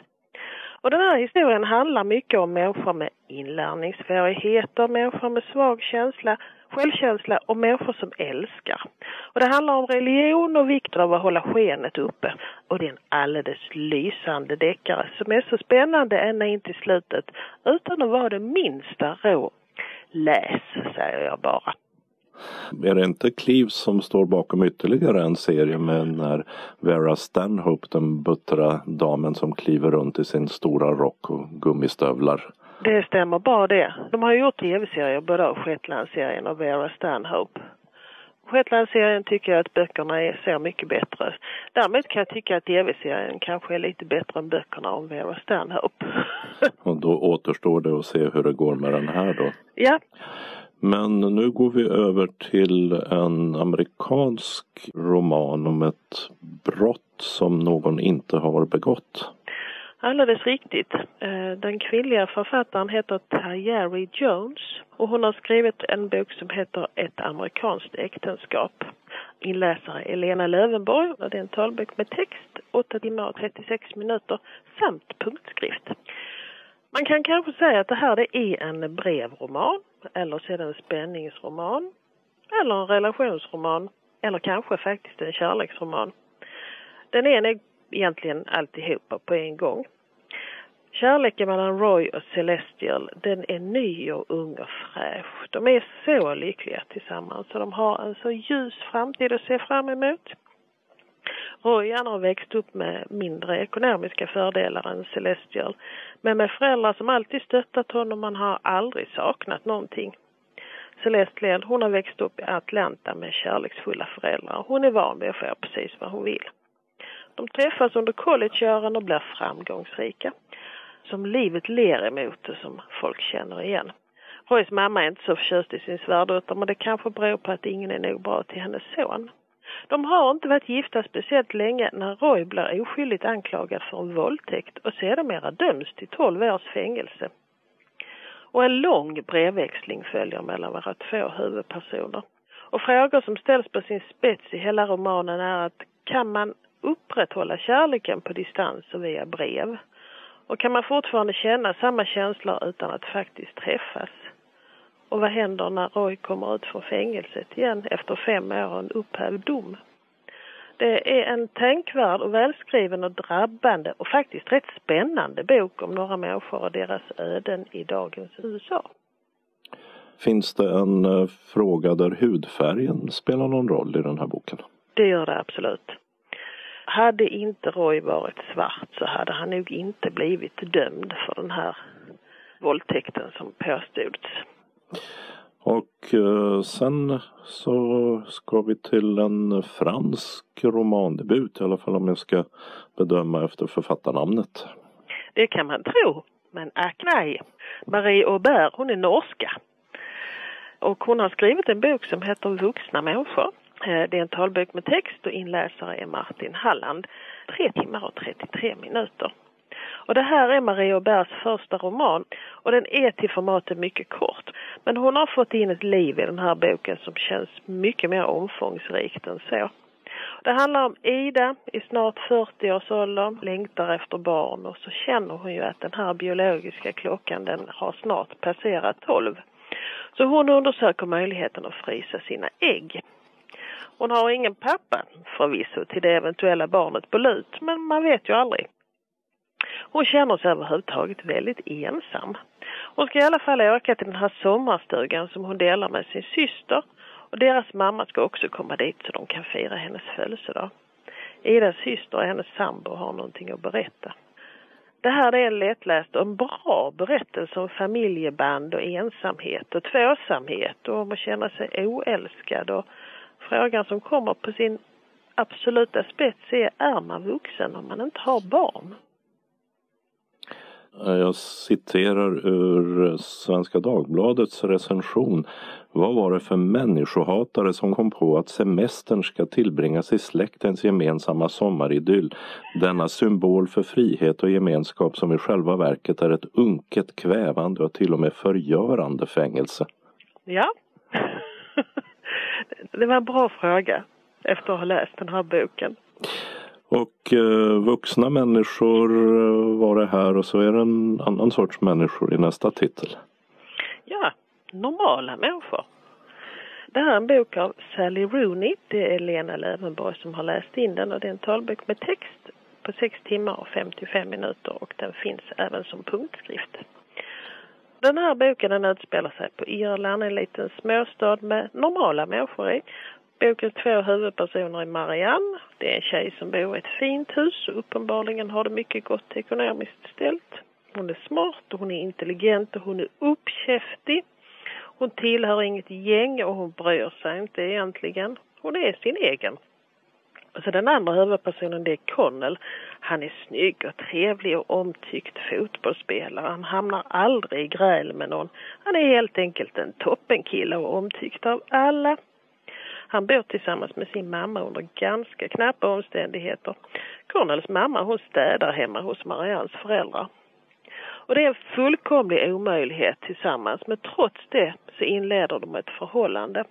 Och den här historien handlar mycket om människor med inlärningssvårigheter, människor med svag känsla självkänsla och människor som älskar. Och det handlar om religion och vikten av att hålla skenet uppe. Och det är en alldeles lysande deckare som är så spännande ända in till slutet utan att vara det minsta rå. Läs, säger jag bara. Är det inte Cleves som står bakom ytterligare en serie med när Vera Stanhope, den buttra damen som kliver runt i sin stora rock och gummistövlar? Det stämmer bra det. De har gjort tv-serier både av Shetlandsserien och Vera Stanhope. Shetlandsserien tycker jag att böckerna är, ser mycket bättre. Däremot kan jag tycka att tv-serien kanske är lite bättre än böckerna om Vera Stanhope. och då återstår det att se hur det går med den här då. Ja. Men nu går vi över till en amerikansk roman om ett brott som någon inte har begått. Alldeles riktigt. Eh, den kvinnliga författaren heter Tayari Jones och hon har skrivit en bok som heter Ett amerikanskt äktenskap. Inläsare Elena Lövenborg och det är en talbok med text, 8 timmar och 36 minuter samt punktskrift. Man kan kanske säga att det här är en brevroman eller så är det en spänningsroman. eller en relationsroman eller kanske faktiskt en kärleksroman. Den är en egentligen alltihopa på en gång. Kärleken mellan Roy och Celestial, den är ny och ung och fräsch. De är så lyckliga tillsammans och de har en så ljus framtid att se fram emot. Roy han har växt upp med mindre ekonomiska fördelar än Celestial. Men med föräldrar som alltid stöttat honom, han har aldrig saknat någonting. Celestial, hon har växt upp i Atlanta med kärleksfulla föräldrar. Hon är van vid att få precis vad hon vill. De träffas under collegeåren och blir framgångsrika. Som livet ler emot och som folk känner igen. Roys mamma är inte så förtjust i sin svärdotter men det kanske beror på att ingen är nog bra till hennes son. De har inte varit gifta speciellt länge när Roy blir oskyldigt anklagad för en våldtäkt och sedermera döms till 12 års fängelse. Och en lång brevväxling följer mellan våra två huvudpersoner. Och frågor som ställs på sin spets i hela romanen är att kan man upprätthålla kärleken på distans och via brev? Och kan man fortfarande känna samma känslor utan att faktiskt träffas? Och vad händer när Roy kommer ut från fängelset igen efter fem år och en upphävd dom? Det är en tänkvärd och välskriven och drabbande och faktiskt rätt spännande bok om några människor och deras öden i dagens USA. Finns det en eh, fråga där hudfärgen spelar någon roll i den här boken? Det gör det absolut. Hade inte Roy varit svart så hade han nog inte blivit dömd för den här våldtäkten som påstods. Och eh, sen så ska vi till en fransk romandebut i alla fall om jag ska bedöma efter författarnamnet. Det kan man tro, men ack nej. Marie Aubert, hon är norska. Och hon har skrivit en bok som heter Vuxna människor. Eh, det är en talbok med text och inläsare är Martin Halland. Tre timmar och 33 minuter. Och det här är Marie Auberts första roman och den är till formatet mycket kort. Men hon har fått in ett liv i den här boken som känns mycket mer omfångsrikt än så. Det handlar om Ida i snart 40 års ålder, längtar efter barn och så känner hon ju att den här biologiska klockan den har snart passerat 12. Så hon undersöker möjligheten att frysa sina ägg. Hon har ingen pappa förvisso till det eventuella barnet på lut, men man vet ju aldrig. Hon känner sig överhuvudtaget väldigt ensam. Hon ska i alla fall åka till den här sommarstugan som hon delar med sin syster och deras mamma ska också komma dit så de kan fira hennes födelsedag. Idas syster och hennes sambo har någonting att berätta. Det här är en lättläst och en bra berättelse om familjeband och ensamhet och tvåsamhet och om att känna sig oälskad och frågan som kommer på sin absoluta spets är, är man vuxen om man inte har barn? Jag citerar ur Svenska Dagbladets recension. Vad var det för människohatare som kom på att semestern ska tillbringas i släktens gemensamma sommaridyll? Denna symbol för frihet och gemenskap som i själva verket är ett unket, kvävande och till och med förgörande fängelse. Ja, det var en bra fråga efter att ha läst den här boken. Och eh, vuxna människor eh, var det här och så är det en annan sorts människor i nästa titel. Ja, normala människor. Det här är en bok av Sally Rooney. Det är Lena Lövenborg som har läst in den och det är en talbok med text på 6 timmar och 55 minuter och den finns även som punktskrift. Den här boken den utspelar sig på Irland, en liten småstad med normala människor i. Bokens två huvudpersoner är Marianne. Det är en tjej som bor i ett fint hus och uppenbarligen har det mycket gott ekonomiskt ställt. Hon är smart och hon är intelligent och hon är uppkäftig. Hon tillhör inget gäng och hon bryr sig inte egentligen. Hon är sin egen. Och så den andra huvudpersonen det är Connell. Han är snygg och trevlig och omtyckt fotbollsspelare. Han hamnar aldrig i gräl med någon. Han är helt enkelt en toppenkille och omtyckt av alla. Han bor tillsammans med sin mamma under ganska knappa omständigheter. Cornels mamma hon städar hemma hos Marians föräldrar. Och det är en fullkomlig omöjlighet tillsammans men trots det så inleder de ett förhållande.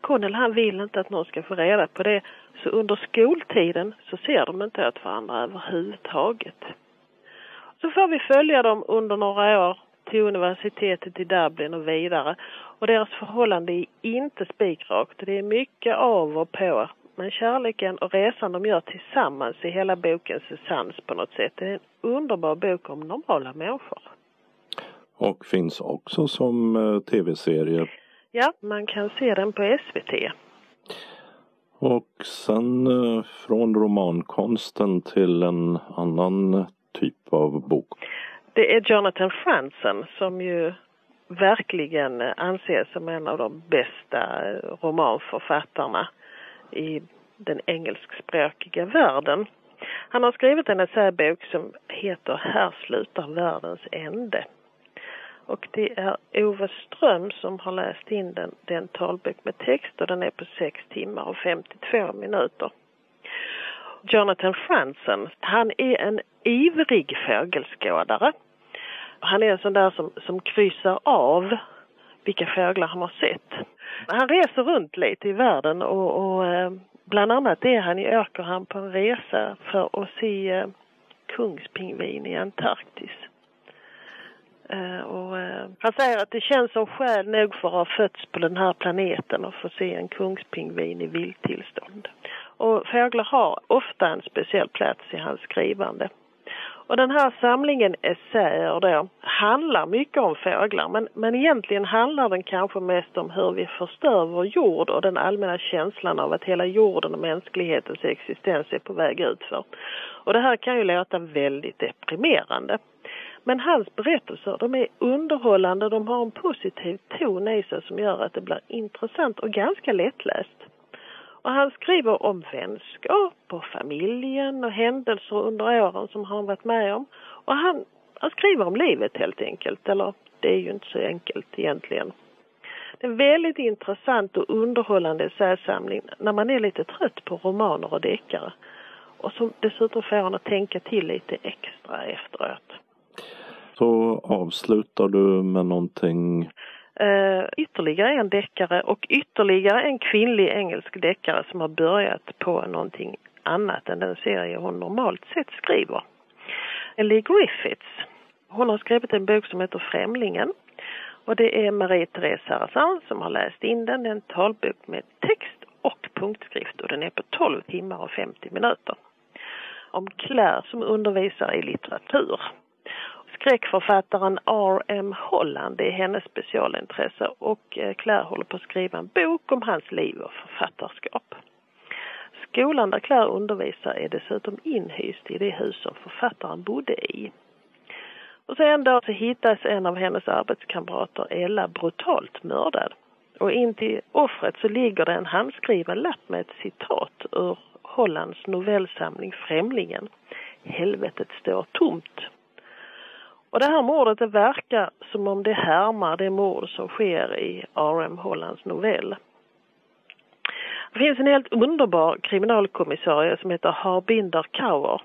Connell han vill inte att någon ska få reda på det så under skoltiden så ser de inte åt varandra överhuvudtaget. Så får vi följa dem under några år till universitetet i Dublin och vidare. Och deras förhållande är inte spikrakt. Det är mycket av och på. Men kärleken och resan de gör tillsammans i hela bokens essens på något sätt. Det är en underbar bok om normala människor. Och finns också som eh, tv-serie. Ja, man kan se den på SVT. Och sen eh, från romankonsten till en annan typ av bok. Det är Jonathan Franzen som ju verkligen anses som en av de bästa romanförfattarna i den engelskspråkiga världen. Han har skrivit en essäbok som heter Här slutar världens ände. Och det är Ove Ström som har läst in den, den talbok med text och den är på 6 timmar och 52 minuter. Jonathan Franzen, han är en ivrig fågelskådare. Han är en sån där som, som kryssar av vilka fåglar han har sett. Han reser runt lite i världen och, och eh, bland annat är han i Åkerhamn på en resa för att se eh, kungspingvin i Antarktis. Eh, och, eh, han säger att det känns som skäl nog för att ha fötts på den här planeten och få se en kungspingvin i vildtillstånd. Och fåglar har ofta en speciell plats i hans skrivande. Och den här samlingen essäer då handlar mycket om fåglar men, men egentligen handlar den kanske mest om hur vi förstör vår jord och den allmänna känslan av att hela jorden och mänsklighetens existens är på väg utför. Och det här kan ju låta väldigt deprimerande. Men hans berättelser de är underhållande, de har en positiv ton i sig som gör att det blir intressant och ganska lättläst. Och han skriver om vänskap och familjen och händelser under åren som han varit med om. Och han, han skriver om livet helt enkelt, eller det är ju inte så enkelt egentligen. Det är en väldigt intressant och underhållande essäsamling när man är lite trött på romaner och deckare. Och som dessutom får en att tänka till lite extra efteråt. Så avslutar du med någonting Uh, ytterligare en deckare och ytterligare en kvinnlig engelsk deckare som har börjat på någonting annat än den serie hon normalt sett skriver. Ellie Griffiths. Hon har skrivit en bok som heter Främlingen. Och det är Marie-Therese Sarrazin som har läst in den. Det är en talbok med text och punktskrift och den är på 12 timmar och 50 minuter. Om Claire som undervisar i litteratur skräckförfattaren R.M. Holland, det är hennes specialintresse och eh, Claire håller på att skriva en bok om hans liv och författarskap. Skolan där Claire undervisar är dessutom inhyst i det hus som författaren bodde i. Och sen en dag så hittas en av hennes arbetskamrater, Ella, brutalt mördad. Och in till offret så ligger det en handskriven lapp med ett citat ur Hollands novellsamling Främlingen. Helvetet står tomt. Och det här mordet det verkar som om det härmar det mord som sker i R.M. Hollands novell. Det finns en helt underbar kriminalkommissarie som heter Harbinder Kaur.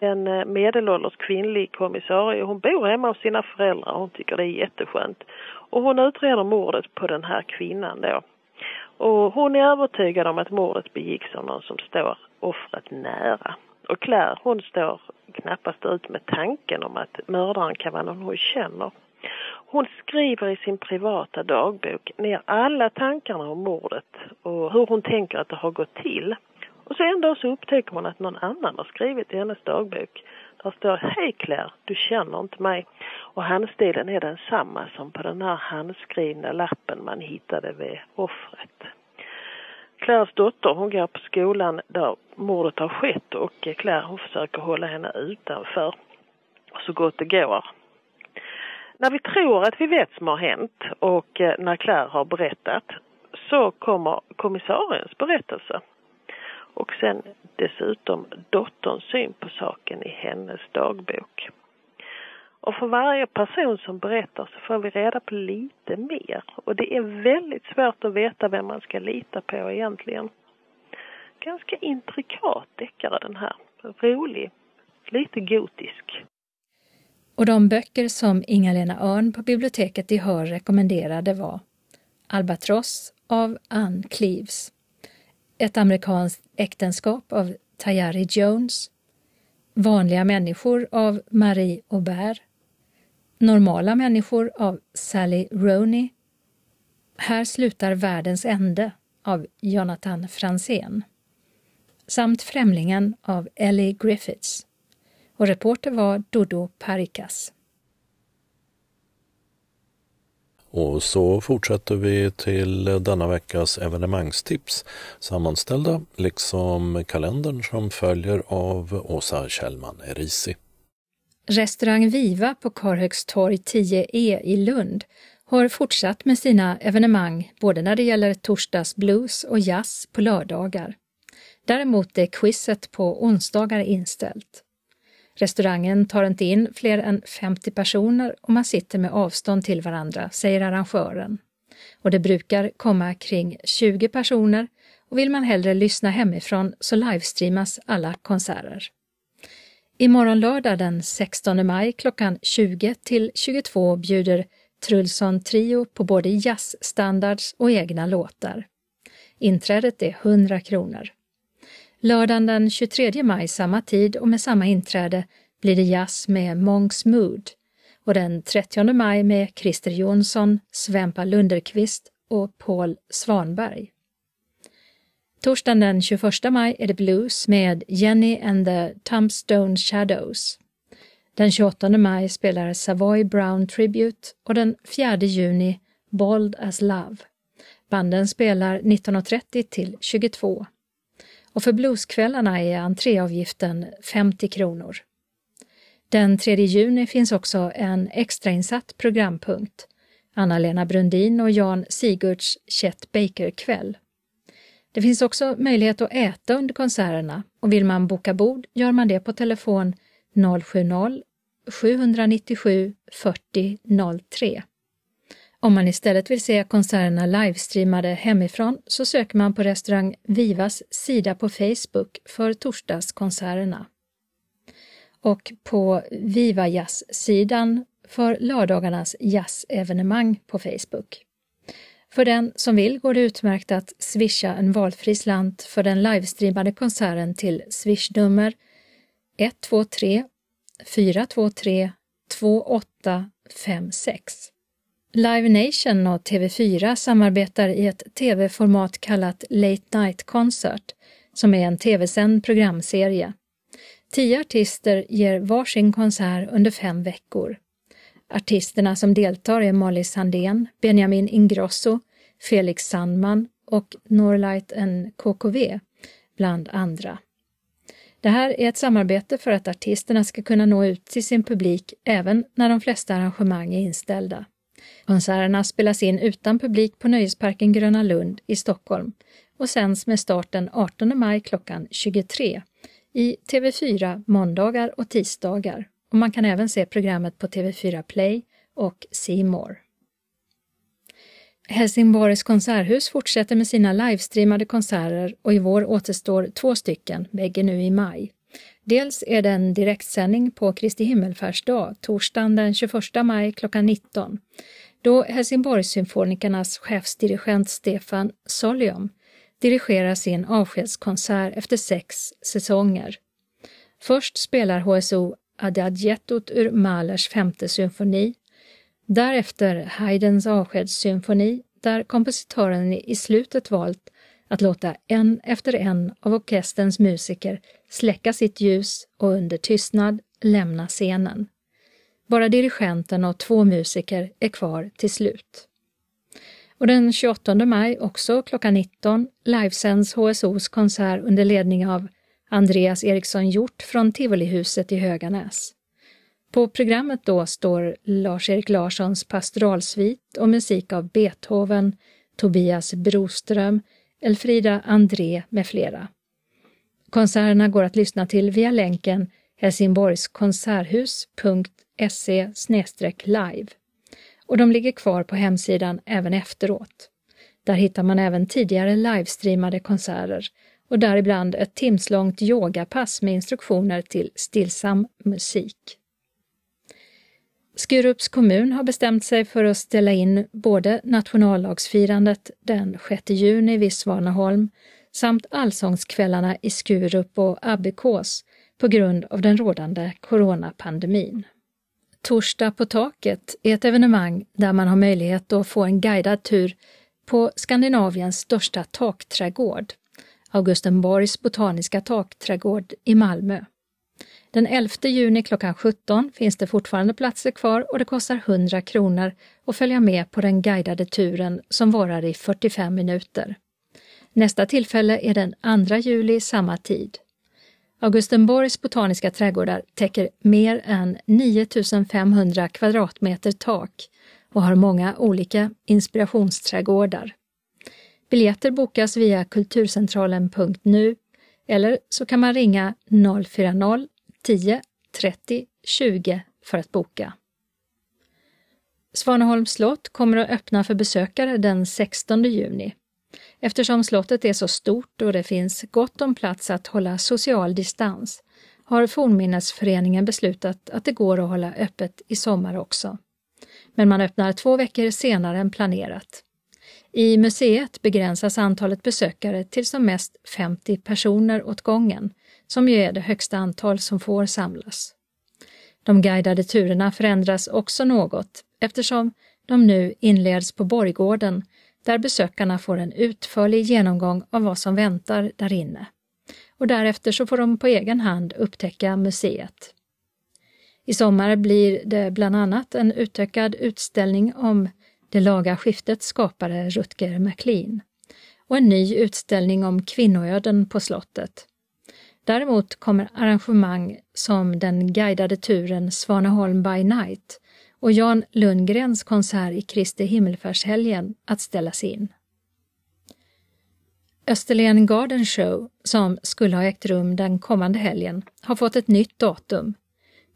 En eh, medelålders kvinnlig kommissarie. Hon bor hemma hos sina föräldrar och hon tycker det är jätteskönt. Och hon utreder mordet på den här kvinnan då. Och hon är övertygad om att mordet begicks av någon som står offret nära. Och Claire hon står knappast ut med tanken om att mördaren kan vara någon hon känner. Hon skriver i sin privata dagbok ner alla tankarna om mordet och hur hon tänker att det har gått till. Och så en dag så upptäcker hon att någon annan har skrivit i hennes dagbok. Där står Hej Claire, du känner inte mig. Och handstilen är densamma som på den här handskrivna lappen man hittade vid offret. Claires dotter hon går på skolan där mordet har skett och Claire hon försöker hålla henne utanför så gott det går. När vi tror att vi vet som har hänt och eh, när Claire har berättat så kommer kommissariens berättelse. Och sen dessutom dotterns syn på saken i hennes dagbok. Och för varje person som berättar så får vi reda på lite mer. Och det är väldigt svårt att veta vem man ska lita på egentligen. Ganska intrikat deckare den här. Rolig, lite gotisk. Och de böcker som Inga-Lena Örn på biblioteket i Hör rekommenderade var Albatross av Ann Cleves, Ett amerikanskt äktenskap av Tayari Jones, Vanliga människor av Marie Aubert Normala människor av Sally Roney. Här slutar världens ände av Jonathan Franzén. Samt Främlingen av Ellie Griffiths. Och reporter var Dodo Parikas. Och så fortsätter vi till denna veckas evenemangstips sammanställda liksom kalendern som följer av Åsa Kjellman Erisi. Restaurang Viva på Karhögstorg 10E i Lund har fortsatt med sina evenemang både när det gäller torsdagsblues och jazz på lördagar. Däremot är quizet på onsdagar inställt. Restaurangen tar inte in fler än 50 personer och man sitter med avstånd till varandra, säger arrangören. Och det brukar komma kring 20 personer och vill man hellre lyssna hemifrån så livestreamas alla konserter. Imorgon lördag den 16 maj klockan 20 till 22 bjuder Trulsson Trio på både jazzstandards och egna låtar. Inträdet är 100 kronor. Lördagen den 23 maj samma tid och med samma inträde blir det jazz med Monks Mood och den 30 maj med Christer Jonsson, Svempa Lunderqvist och Paul Svanberg. Torsdagen den 21 maj är det blues med Jenny and the Tombstone Shadows. Den 28 maj spelar Savoy Brown Tribute och den 4 juni Bold as Love. Banden spelar 19.30 till 22 och för blueskvällarna är entréavgiften 50 kronor. Den 3 juni finns också en extrainsatt programpunkt, Anna-Lena Brundin och Jan Sigurds Chet Baker-kväll. Det finns också möjlighet att äta under konserterna och vill man boka bord gör man det på telefon 070-797 40 03. Om man istället vill se konserterna livestreamade hemifrån så söker man på restaurang Vivas sida på Facebook för torsdagskonserterna. Och på Viva Jazz-sidan för lördagarnas jazzevenemang på Facebook. För den som vill går det utmärkt att swisha en valfri slant för den livestreamade konserten till swishnummer 123 423 2856. Live Nation och TV4 samarbetar i ett tv-format kallat Late Night Concert, som är en tv-sänd programserie. Tio artister ger varsin konsert under fem veckor. Artisterna som deltar är Molly Sandén, Benjamin Ingrosso, Felix Sandman och Norlight KKV, bland andra. Det här är ett samarbete för att artisterna ska kunna nå ut till sin publik även när de flesta arrangemang är inställda. Konserterna spelas in utan publik på Nöjesparken Gröna Lund i Stockholm och sänds med start den 18 maj klockan 23 i TV4 måndagar och tisdagar. Och man kan även se programmet på TV4 Play och C More. Helsingborgs konserthus fortsätter med sina livestreamade konserter och i vår återstår två stycken, bägge nu i maj. Dels är det en direktsändning på Kristi himmelfärdsdag, torsdagen den 21 maj klockan 19, då Helsingborgssymfonikernas chefsdirigent Stefan Solium dirigerar sin avskedskonsert efter sex säsonger. Först spelar HSO Adagiettot ur Mahlers femte symfoni, därefter Haydns avskedssymfoni där kompositören i slutet valt att låta en efter en av orkesterns musiker släcka sitt ljus och under tystnad lämna scenen. Bara dirigenten och två musiker är kvar till slut. Och den 28 maj, också klockan 19, livesänds HSOs konsert under ledning av Andreas Eriksson Hjort från Tivolihuset i Höganäs. På programmet då står Lars-Erik Larssons pastoralsvit och musik av Beethoven, Tobias Broström, Elfrida André med flera. Konserterna går att lyssna till via länken helsingborgskonserthus.se live och de ligger kvar på hemsidan även efteråt. Där hittar man även tidigare livestreamade konserter och däribland ett timslångt yogapass med instruktioner till stillsam musik. Skurups kommun har bestämt sig för att ställa in både nationaldagsfirandet den 6 juni vid Svaneholm samt allsångskvällarna i Skurup och Abbekås på grund av den rådande coronapandemin. Torsdag på taket är ett evenemang där man har möjlighet att få en guidad tur på Skandinaviens största takträdgård, Augustenborgs botaniska takträdgård i Malmö. Den 11 juni klockan 17 finns det fortfarande platser kvar och det kostar 100 kronor att följa med på den guidade turen som varar i 45 minuter. Nästa tillfälle är den 2 juli samma tid. Augustenborgs botaniska trädgårdar täcker mer än 9500 kvadratmeter tak och har många olika inspirationsträdgårdar. Biljetter bokas via kulturcentralen.nu eller så kan man ringa 040 10 30 20 för att boka. Svaneholms slott kommer att öppna för besökare den 16 juni. Eftersom slottet är så stort och det finns gott om plats att hålla social distans har Fornminnesföreningen beslutat att det går att hålla öppet i sommar också. Men man öppnar två veckor senare än planerat. I museet begränsas antalet besökare till som mest 50 personer åt gången, som ju är det högsta antal som får samlas. De guidade turerna förändras också något eftersom de nu inleds på Borggården där besökarna får en utförlig genomgång av vad som väntar där inne. Och därefter så får de på egen hand upptäcka museet. I sommar blir det bland annat en utökad utställning om det laga skiftets skapare Rutger MacLean och en ny utställning om kvinnoöden på slottet. Däremot kommer arrangemang som den guidade turen Svaneholm by night och Jan Lundgrens konsert i Kristi himmelfärdshelgen att ställas in. Österlen Garden Show, som skulle ha ägt rum den kommande helgen, har fått ett nytt datum.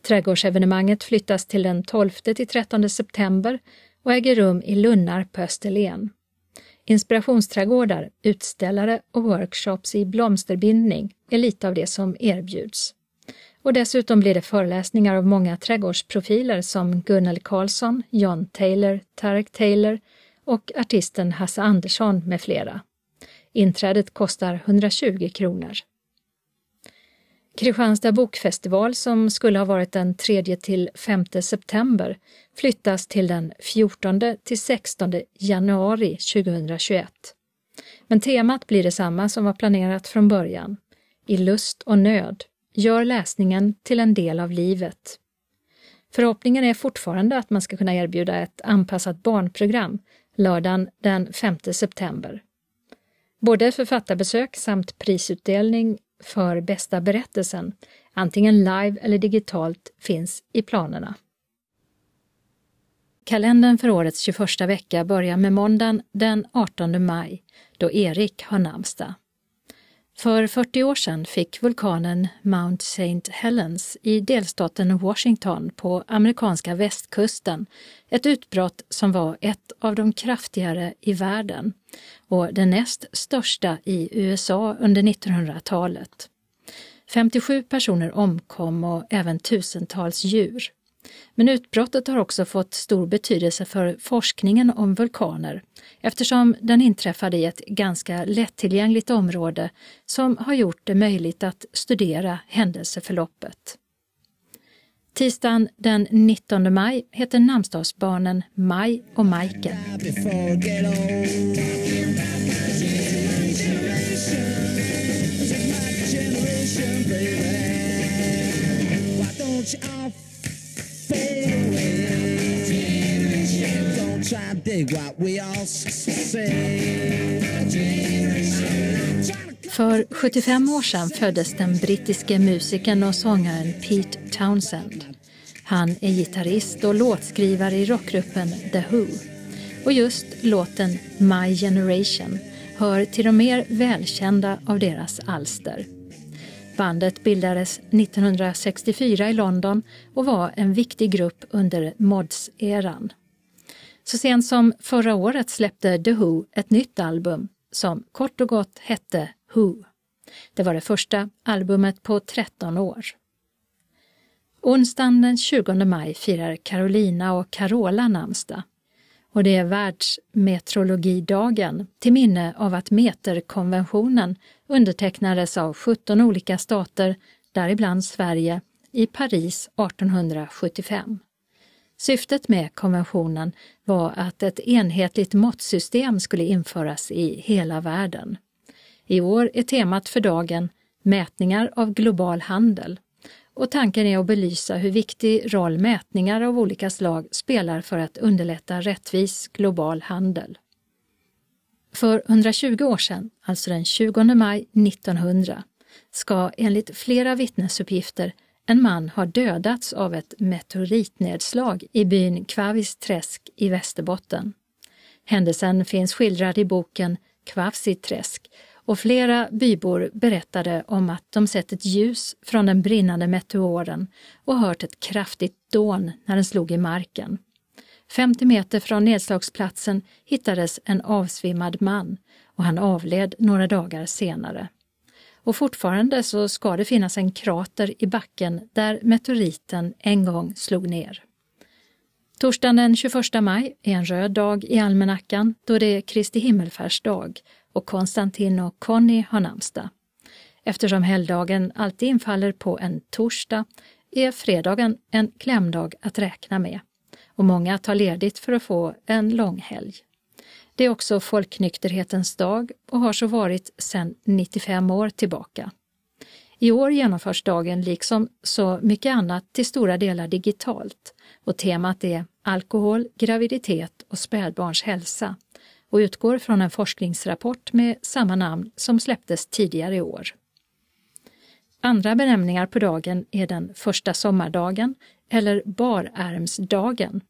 Trädgårdsevenemanget flyttas till den 12 till 13 september och äger rum i Lunnarp på Österlen. Inspirationsträdgårdar, utställare och workshops i blomsterbindning är lite av det som erbjuds. Och dessutom blir det föreläsningar av många trädgårdsprofiler som Gunnel Karlsson, John Taylor, Tarek Taylor och artisten Hasse Andersson med flera. Inträdet kostar 120 kronor. Kristianstad bokfestival som skulle ha varit den 3 till 5 september flyttas till den 14 till 16 januari 2021. Men temat blir detsamma som var planerat från början. I lust och nöd gör läsningen till en del av livet. Förhoppningen är fortfarande att man ska kunna erbjuda ett anpassat barnprogram lördagen den 5 september. Både författarbesök samt prisutdelning för bästa berättelsen, antingen live eller digitalt, finns i planerna. Kalendern för årets 21 vecka börjar med måndagen den 18 maj, då Erik har namnsdag. För 40 år sedan fick vulkanen Mount St. Helens i delstaten Washington på amerikanska västkusten ett utbrott som var ett av de kraftigare i världen och det näst största i USA under 1900-talet. 57 personer omkom och även tusentals djur. Men utbrottet har också fått stor betydelse för forskningen om vulkaner eftersom den inträffade i ett ganska lättillgängligt område som har gjort det möjligt att studera händelseförloppet. Tisdagen den 19 maj heter namnsdagsbarnen Maj och Majken. För 75 år sedan föddes den brittiske musikern och sångaren Pete Townsend. Han är gitarrist och låtskrivare i rockgruppen The Who. Och just låten My Generation hör till de mer välkända av deras alster. Bandet bildades 1964 i London och var en viktig grupp under mods-eran. Så sent som förra året släppte The Who ett nytt album som kort och gott hette Who. Det var det första albumet på 13 år. Onsdagen den 20 maj firar Carolina och Carola namnsdag. Och det är världsmeteorologidagen till minne av att meterkonventionen undertecknades av 17 olika stater, däribland Sverige, i Paris 1875. Syftet med konventionen var att ett enhetligt måttsystem skulle införas i hela världen. I år är temat för dagen Mätningar av global handel och tanken är att belysa hur viktig roll mätningar av olika slag spelar för att underlätta rättvis global handel. För 120 år sedan, alltså den 20 maj 1900, ska enligt flera vittnesuppgifter en man har dödats av ett meteoritnedslag i byn Kvavisträsk i Västerbotten. Händelsen finns skildrad i boken Kvavsiträsk och flera bybor berättade om att de sett ett ljus från den brinnande meteoren och hört ett kraftigt dån när den slog i marken. 50 meter från nedslagsplatsen hittades en avsvimmad man och han avled några dagar senare. Och fortfarande så ska det finnas en krater i backen där meteoriten en gång slog ner. Torsdagen den 21 maj är en röd dag i almanackan då det är Kristi himmelfärdsdag och Konstantin och Conny har namnsdag. Eftersom helgdagen alltid infaller på en torsdag är fredagen en klämdag att räkna med och många tar ledigt för att få en lång helg. Det är också folknykterhetens dag och har så varit sedan 95 år tillbaka. I år genomförs dagen liksom så mycket annat till stora delar digitalt och temat är alkohol, graviditet och spädbarns hälsa och utgår från en forskningsrapport med samma namn som släpptes tidigare i år. Andra benämningar på dagen är den första sommardagen eller barärmsdagen.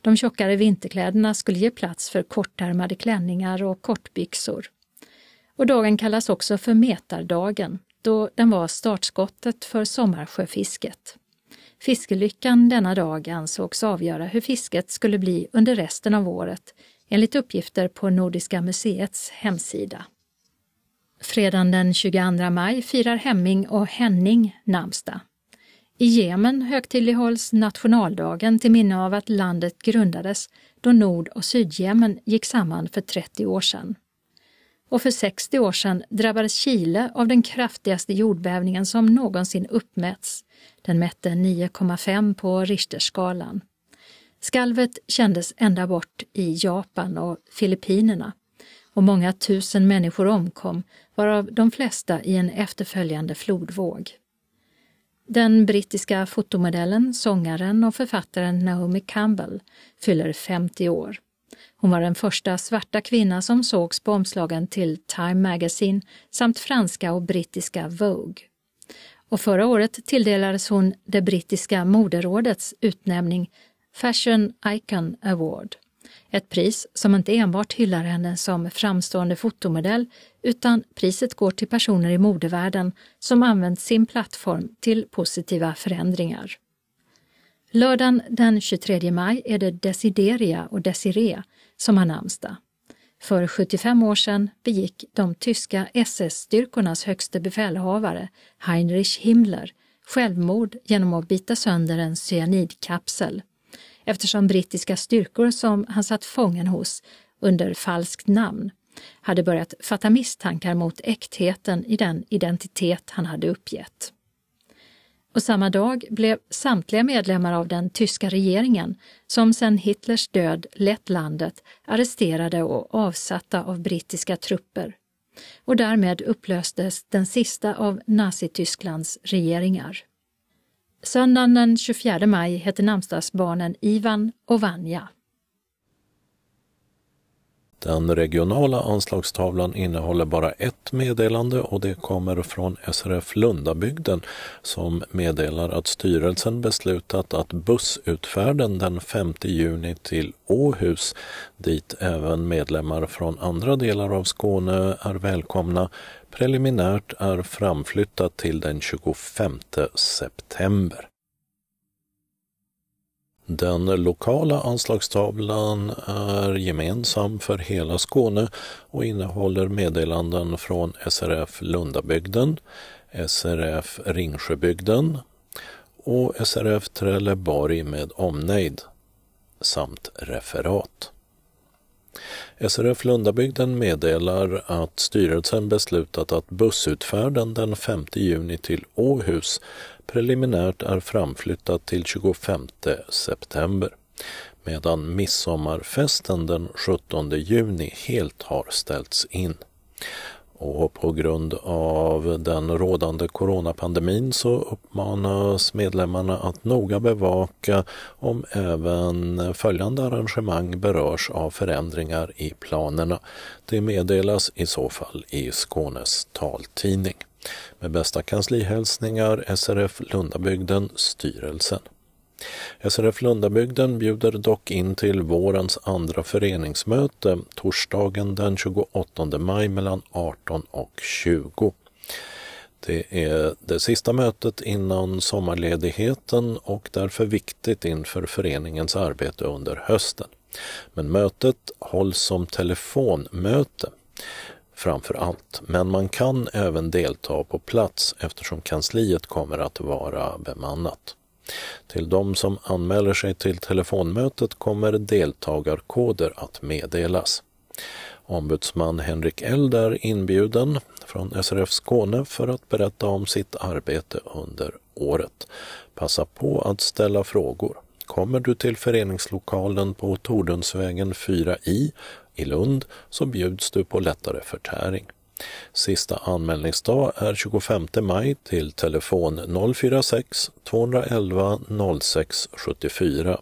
De tjockare vinterkläderna skulle ge plats för kortärmade klänningar och kortbyxor. Och dagen kallas också för metardagen, då den var startskottet för sommarsjöfisket. Fiskelyckan denna dag ansågs avgöra hur fisket skulle bli under resten av året enligt uppgifter på Nordiska museets hemsida. Fredagen den 22 maj firar Hemming och Henning namnsdag. I Jemen högtidlighålls nationaldagen till minne av att landet grundades då Nord och Sydjemen gick samman för 30 år sedan. Och för 60 år sedan drabbades Chile av den kraftigaste jordbävningen som någonsin uppmätts. Den mätte 9,5 på Richterskalan. Skalvet kändes ända bort i Japan och Filippinerna och många tusen människor omkom, varav de flesta i en efterföljande flodvåg. Den brittiska fotomodellen, sångaren och författaren Naomi Campbell fyller 50 år. Hon var den första svarta kvinna som sågs på omslagen till Time Magazine samt franska och brittiska Vogue. Och förra året tilldelades hon det brittiska moderådets utnämning Fashion Icon Award. Ett pris som inte enbart hyllar henne som framstående fotomodell utan priset går till personer i modevärlden som använt sin plattform till positiva förändringar. Lördagen den 23 maj är det Desideria och Desiree som har namnsdag. För 75 år sedan begick de tyska SS-styrkornas högste befälhavare, Heinrich Himmler, självmord genom att bita sönder en cyanidkapsel eftersom brittiska styrkor som han satt fången hos under falskt namn hade börjat fatta misstankar mot äktheten i den identitet han hade uppgett. Och samma dag blev samtliga medlemmar av den tyska regeringen, som sedan Hitlers död lett landet, arresterade och avsatta av brittiska trupper. Och därmed upplöstes den sista av Nazitysklands regeringar. Söndagen den 24 maj heter namnsdagsbarnen Ivan och Vanja. Den regionala anslagstavlan innehåller bara ett meddelande och det kommer från SRF Lundabygden som meddelar att styrelsen beslutat att bussutfärden den 5 juni till Åhus, dit även medlemmar från andra delar av Skåne är välkomna, preliminärt är framflyttat till den 25 september. Den lokala anslagstavlan är gemensam för hela Skåne och innehåller meddelanden från SRF Lundabygden, SRF Ringsjöbygden och SRF Trelleborg med omnejd samt referat. SRF Lundabygden meddelar att styrelsen beslutat att bussutfärden den 5 juni till Åhus preliminärt är framflyttad till 25 september. medan midsommarfesten den 17 juni helt har ställts in. Och på grund av den rådande coronapandemin så uppmanas medlemmarna att noga bevaka om även följande arrangemang berörs av förändringar i planerna. Det meddelas i så fall i Skånes taltidning. Med bästa kanslihälsningar SRF Lundabygden, styrelsen. SRF Lundabygden bjuder dock in till vårens andra föreningsmöte torsdagen den 28 maj mellan 18 och 20. Det är det sista mötet innan sommarledigheten och därför viktigt inför föreningens arbete under hösten. Men mötet hålls som telefonmöte framför allt, men man kan även delta på plats eftersom kansliet kommer att vara bemannat. Till de som anmäler sig till telefonmötet kommer deltagarkoder att meddelas. Ombudsman Henrik Eld är inbjuden från SRF Skåne för att berätta om sitt arbete under året. Passa på att ställa frågor. Kommer du till föreningslokalen på Tordensvägen 4i i Lund så bjuds du på lättare förtäring. Sista anmälningsdag är 25 maj till telefon 046 211 06 74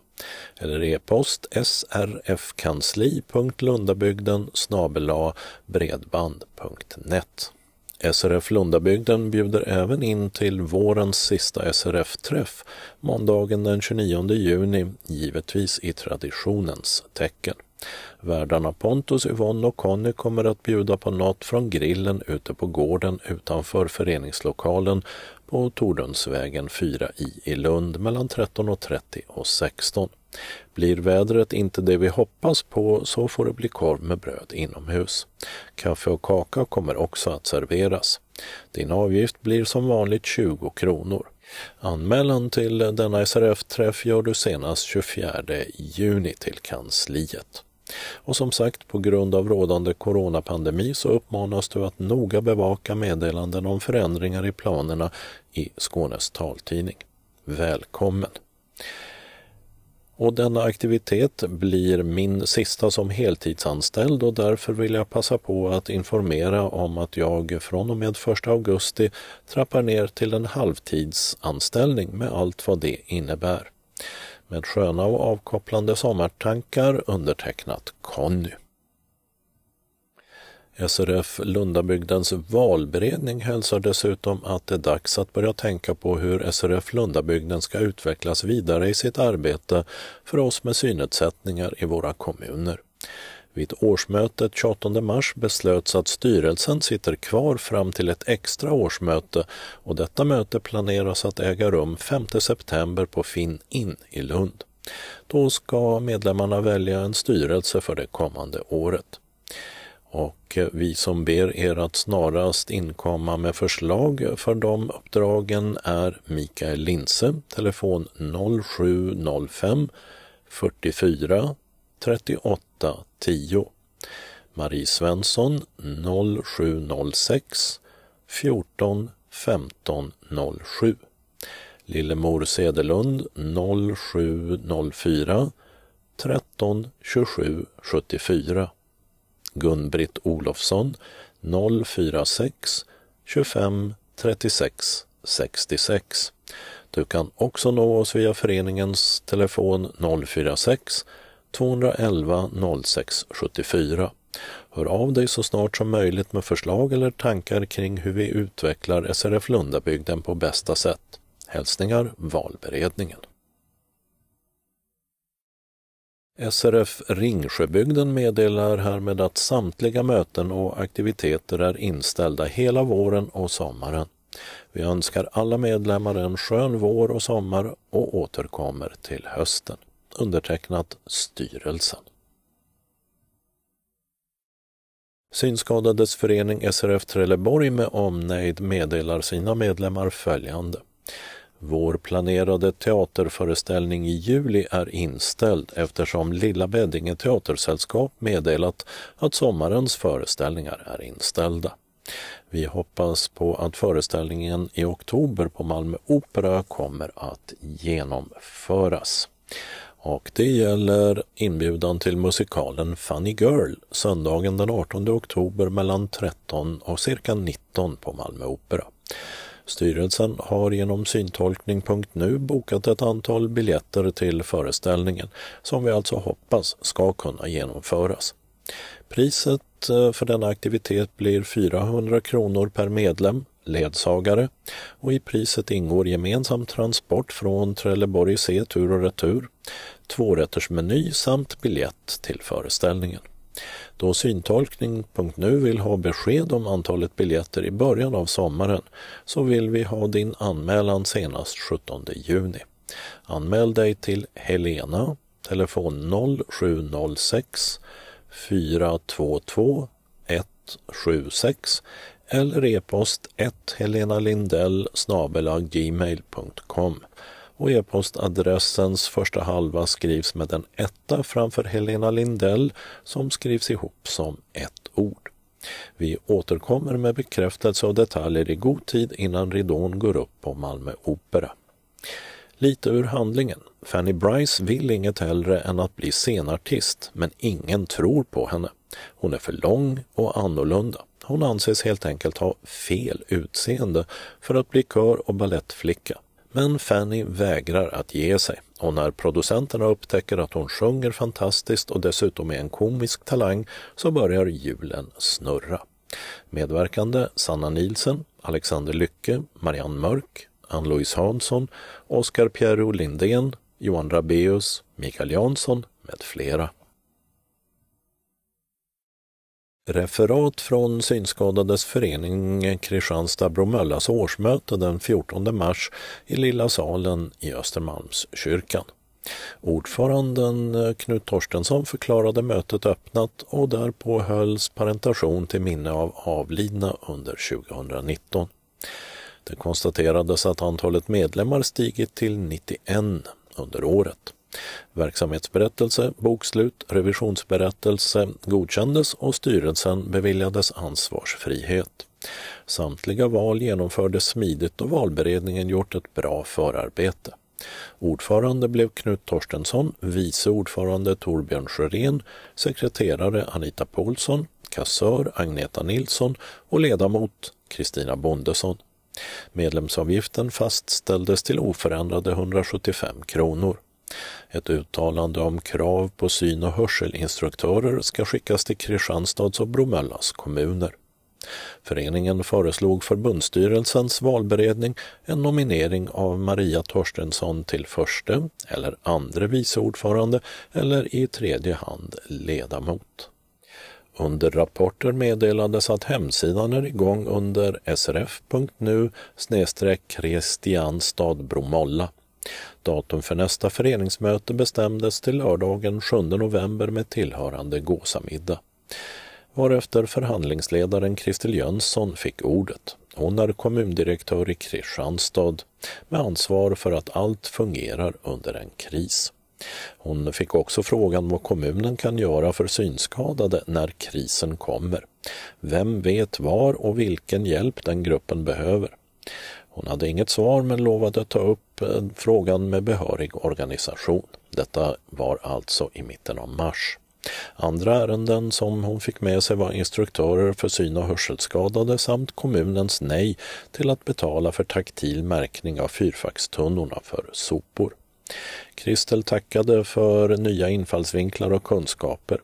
eller e-post srfkansli.lundabygden snabela bredband.net. SRF Lundabygden bjuder även in till vårens sista SRF-träff måndagen den 29 juni, givetvis i traditionens tecken. Värdarna Pontus, Yvonne och Conny kommer att bjuda på något från grillen ute på gården utanför föreningslokalen på Tordundsvägen 4 i i Lund mellan 13.30 och 16. Blir vädret inte det vi hoppas på så får det bli korv med bröd inomhus. Kaffe och kaka kommer också att serveras. Din avgift blir som vanligt 20 kronor. Anmälan till denna SRF-träff gör du senast 24 juni till kansliet. Och som sagt, på grund av rådande coronapandemi så uppmanas du att noga bevaka meddelanden om förändringar i planerna i Skånes taltidning. Välkommen! Och denna aktivitet blir min sista som heltidsanställd och därför vill jag passa på att informera om att jag från och med 1 augusti trappar ner till en halvtidsanställning med allt vad det innebär med sköna och avkopplande sommartankar undertecknat Conny. SRF Lundabygdens valberedning hälsar dessutom att det är dags att börja tänka på hur SRF Lundabygden ska utvecklas vidare i sitt arbete för oss med synnedsättningar i våra kommuner. Vid årsmötet 28 mars beslöts att styrelsen sitter kvar fram till ett extra årsmöte och detta möte planeras att äga rum 5 september på Finn In i Lund. Då ska medlemmarna välja en styrelse för det kommande året. Och vi som ber er att snarast inkomma med förslag för de uppdragen är Mikael Linse, telefon 0705 44 38 10. Marie Svensson 0706 14 15 07. Lillemor Sedelund 0704 13 27 74. Gun-Britt Olofsson 046 25 36 66. Du kan också nå oss via föreningens telefon 046 211 06 74. Hör av dig så snart som möjligt med förslag eller tankar kring hur vi utvecklar SRF Lundabygden på bästa sätt. Hälsningar Valberedningen. SRF Ringsjöbygden meddelar härmed att samtliga möten och aktiviteter är inställda hela våren och sommaren. Vi önskar alla medlemmar en skön vår och sommar och återkommer till hösten undertecknat styrelsen. Synskadades förening SRF Trelleborg med omnejd meddelar sina medlemmar följande. Vår planerade teaterföreställning i juli är inställd eftersom Lilla Beddinge teatersällskap meddelat att sommarens föreställningar är inställda. Vi hoppas på att föreställningen i oktober på Malmö Opera kommer att genomföras. Och det gäller inbjudan till musikalen Funny Girl söndagen den 18 oktober mellan 13 och cirka 19 på Malmö Opera. Styrelsen har genom syntolkning.nu bokat ett antal biljetter till föreställningen som vi alltså hoppas ska kunna genomföras. Priset eh, för denna aktivitet blir 400 kronor per medlem, ledsagare och i priset ingår gemensam transport från Trelleborg C tur och retur, tvårättersmeny samt biljett till föreställningen. Då syntolkning.nu vill ha besked om antalet biljetter i början av sommaren så vill vi ha din anmälan senast 17 juni. Anmäl dig till Helena, telefon 0706 422 176 eller e-post 1 helenalindell gmail.com och e-postadressens första halva skrivs med en etta framför Helena Lindell som skrivs ihop som ett ord. Vi återkommer med bekräftelse och detaljer i god tid innan ridån går upp på Malmö Opera. Lite ur handlingen. Fanny Bryce vill inget hellre än att bli scenartist, men ingen tror på henne. Hon är för lång och annorlunda. Hon anses helt enkelt ha fel utseende för att bli kör och ballettflicka. Men Fanny vägrar att ge sig och när producenterna upptäcker att hon sjunger fantastiskt och dessutom är en komisk talang så börjar hjulen snurra. Medverkande Sanna Nilsen, Alexander Lycke, Marianne Mörk, Ann-Louise Hansson, Oskar Pierro Lindén, Johan Rabeus, Mikael Jansson med flera. Referat från Synskadades förening Kristianstad-Bromöllas årsmöte den 14 mars i Lilla salen i Östermalmskyrkan. Ordföranden eh, Knut Torstensson förklarade mötet öppnat och därpå hölls parentation till minne av avlidna under 2019. Det konstaterades att antalet medlemmar stigit till 91 under året. Verksamhetsberättelse, bokslut, revisionsberättelse godkändes och styrelsen beviljades ansvarsfrihet. Samtliga val genomfördes smidigt och valberedningen gjort ett bra förarbete. Ordförande blev Knut Torstensson, vice ordförande Torbjörn Sjörén, sekreterare Anita Paulsson, kassör Agneta Nilsson och ledamot Kristina Bondesson. Medlemsavgiften fastställdes till oförändrade 175 kronor. Ett uttalande om krav på syn och hörselinstruktörer ska skickas till Kristianstads och Bromöllas kommuner. Föreningen föreslog förbundsstyrelsens valberedning en nominering av Maria Torstensson till förste eller andre vice ordförande eller i tredje hand ledamot. Under rapporter meddelades att hemsidan är igång under srf.nu Kristianstad Bromolla. Datum för nästa föreningsmöte bestämdes till lördagen 7 november med tillhörande gåsamiddag. Varefter förhandlingsledaren Kristel Jönsson fick ordet. Hon är kommundirektör i Kristianstad med ansvar för att allt fungerar under en kris. Hon fick också frågan vad kommunen kan göra för synskadade när krisen kommer. Vem vet var och vilken hjälp den gruppen behöver? Hon hade inget svar men lovade ta upp eh, frågan med behörig organisation. Detta var alltså i mitten av mars. Andra ärenden som hon fick med sig var instruktörer för syn och hörselskadade samt kommunens nej till att betala för taktil märkning av fyrfackstunnorna för sopor. Kristel tackade för nya infallsvinklar och kunskaper.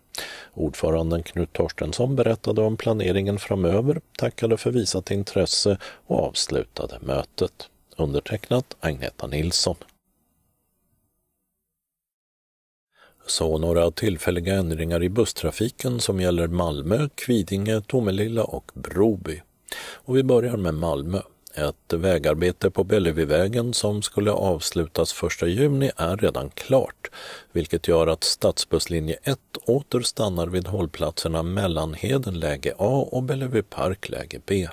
Ordföranden Knut Torstensson berättade om planeringen framöver, tackade för visat intresse och avslutade mötet. Undertecknat Agneta Nilsson. Så några tillfälliga ändringar i busstrafiken som gäller Malmö, Kvidinge, Tomelilla och Broby. Och vi börjar med Malmö. Ett vägarbete på Bellevuevägen som skulle avslutas 1 juni är redan klart, vilket gör att stadsbusslinje 1 åter stannar vid hållplatserna Mellanheden läge A och Bellevue Park läge B.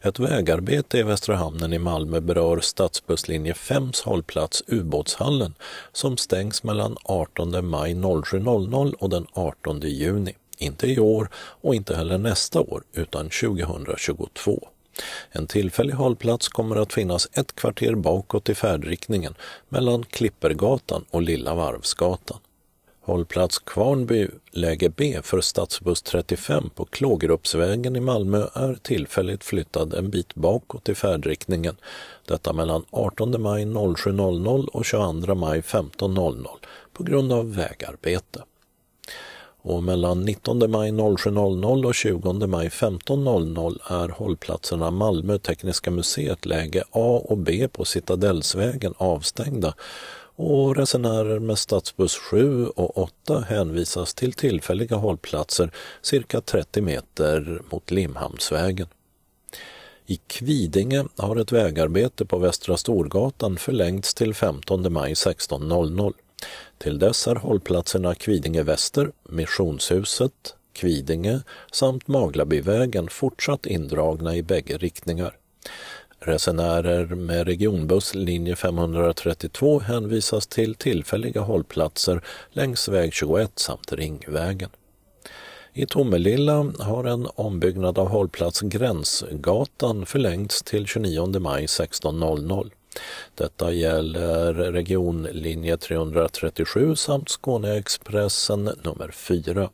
Ett vägarbete i Västra hamnen i Malmö berör stadsbusslinje 5s hållplats Ubåtshallen som stängs mellan 18 maj 07.00 och den 18 juni. Inte i år och inte heller nästa år utan 2022. En tillfällig hållplats kommer att finnas ett kvarter bakåt i färdriktningen mellan Klippergatan och Lilla Varvsgatan. Hållplats Kvarnby, läge B för stadsbuss 35 på Klågerupsvägen i Malmö är tillfälligt flyttad en bit bakåt i färdriktningen. Detta mellan 18 maj 07.00 och 22 maj 15.00 på grund av vägarbete. Och mellan 19 maj 07.00 och 20 maj 15.00 är hållplatserna Malmö Tekniska museet läge A och B på Citadellsvägen avstängda och resenärer med stadsbuss 7 och 8 hänvisas till tillfälliga hållplatser cirka 30 meter mot Limhamnsvägen. I Kvidinge har ett vägarbete på Västra Storgatan förlängts till 15 maj 16.00. Till dess är hållplatserna Kvidinge Väster, Missionshuset, Kvidinge samt Maglabyvägen fortsatt indragna i bägge riktningar. Resenärer med regionbuss linje 532 hänvisas till tillfälliga hållplatser längs väg 21 samt Ringvägen. I Tomelilla har en ombyggnad av hållplats Gränsgatan förlängts till 29 maj 16.00. Detta gäller regionlinje 337 samt Skåneexpressen nummer 4.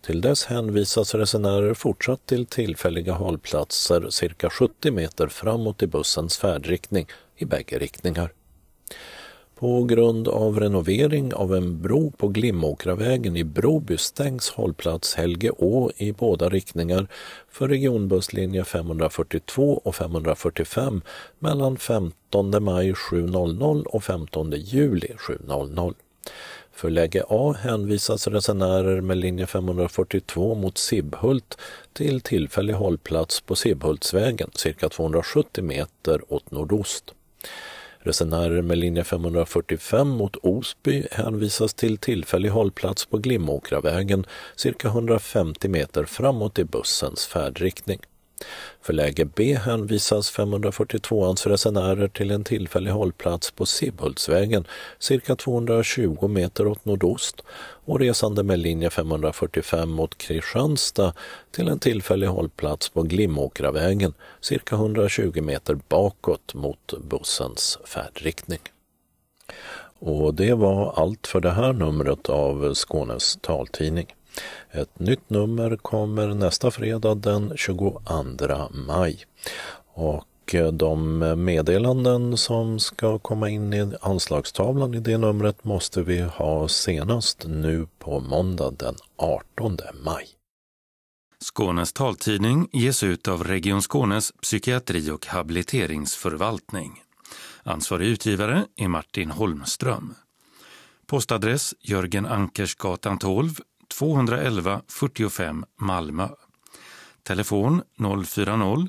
Till dess hänvisas resenärer fortsatt till tillfälliga hållplatser cirka 70 meter framåt i bussens färdriktning i bägge riktningar. På grund av renovering av en bro på Glimåkravägen i Broby stängs hållplats Helgeå i båda riktningar för regionbusslinje 542 och 545 mellan 15 maj 7.00 och 15 juli 7.00. För läge A hänvisas resenärer med linje 542 mot Sibbhult till tillfällig hållplats på Sibbhultsvägen cirka 270 meter åt nordost. Resenärer med linje 545 mot Osby hänvisas till tillfällig hållplats på Glimåkravägen cirka 150 meter framåt i bussens färdriktning. För läge B hänvisas 542ans resenärer till en tillfällig hållplats på Sibbhultsvägen cirka 220 meter åt nordost och resande med linje 545 mot Kristianstad till en tillfällig hållplats på Glimåkravägen cirka 120 meter bakåt mot bussens färdriktning. Och det var allt för det här numret av Skånes taltidning. Ett nytt nummer kommer nästa fredag den 22 maj. Och Eh, de meddelanden som ska komma in i anslagstavlan i det numret måste vi ha senast nu på måndag den 18 maj. Skånes taltidning ges ut av Region Skånes psykiatri och habiliteringsförvaltning. Ansvarig utgivare är Martin Holmström. Postadress Jörgen Ankersgatan 12, 211 45 Malmö. Telefon 040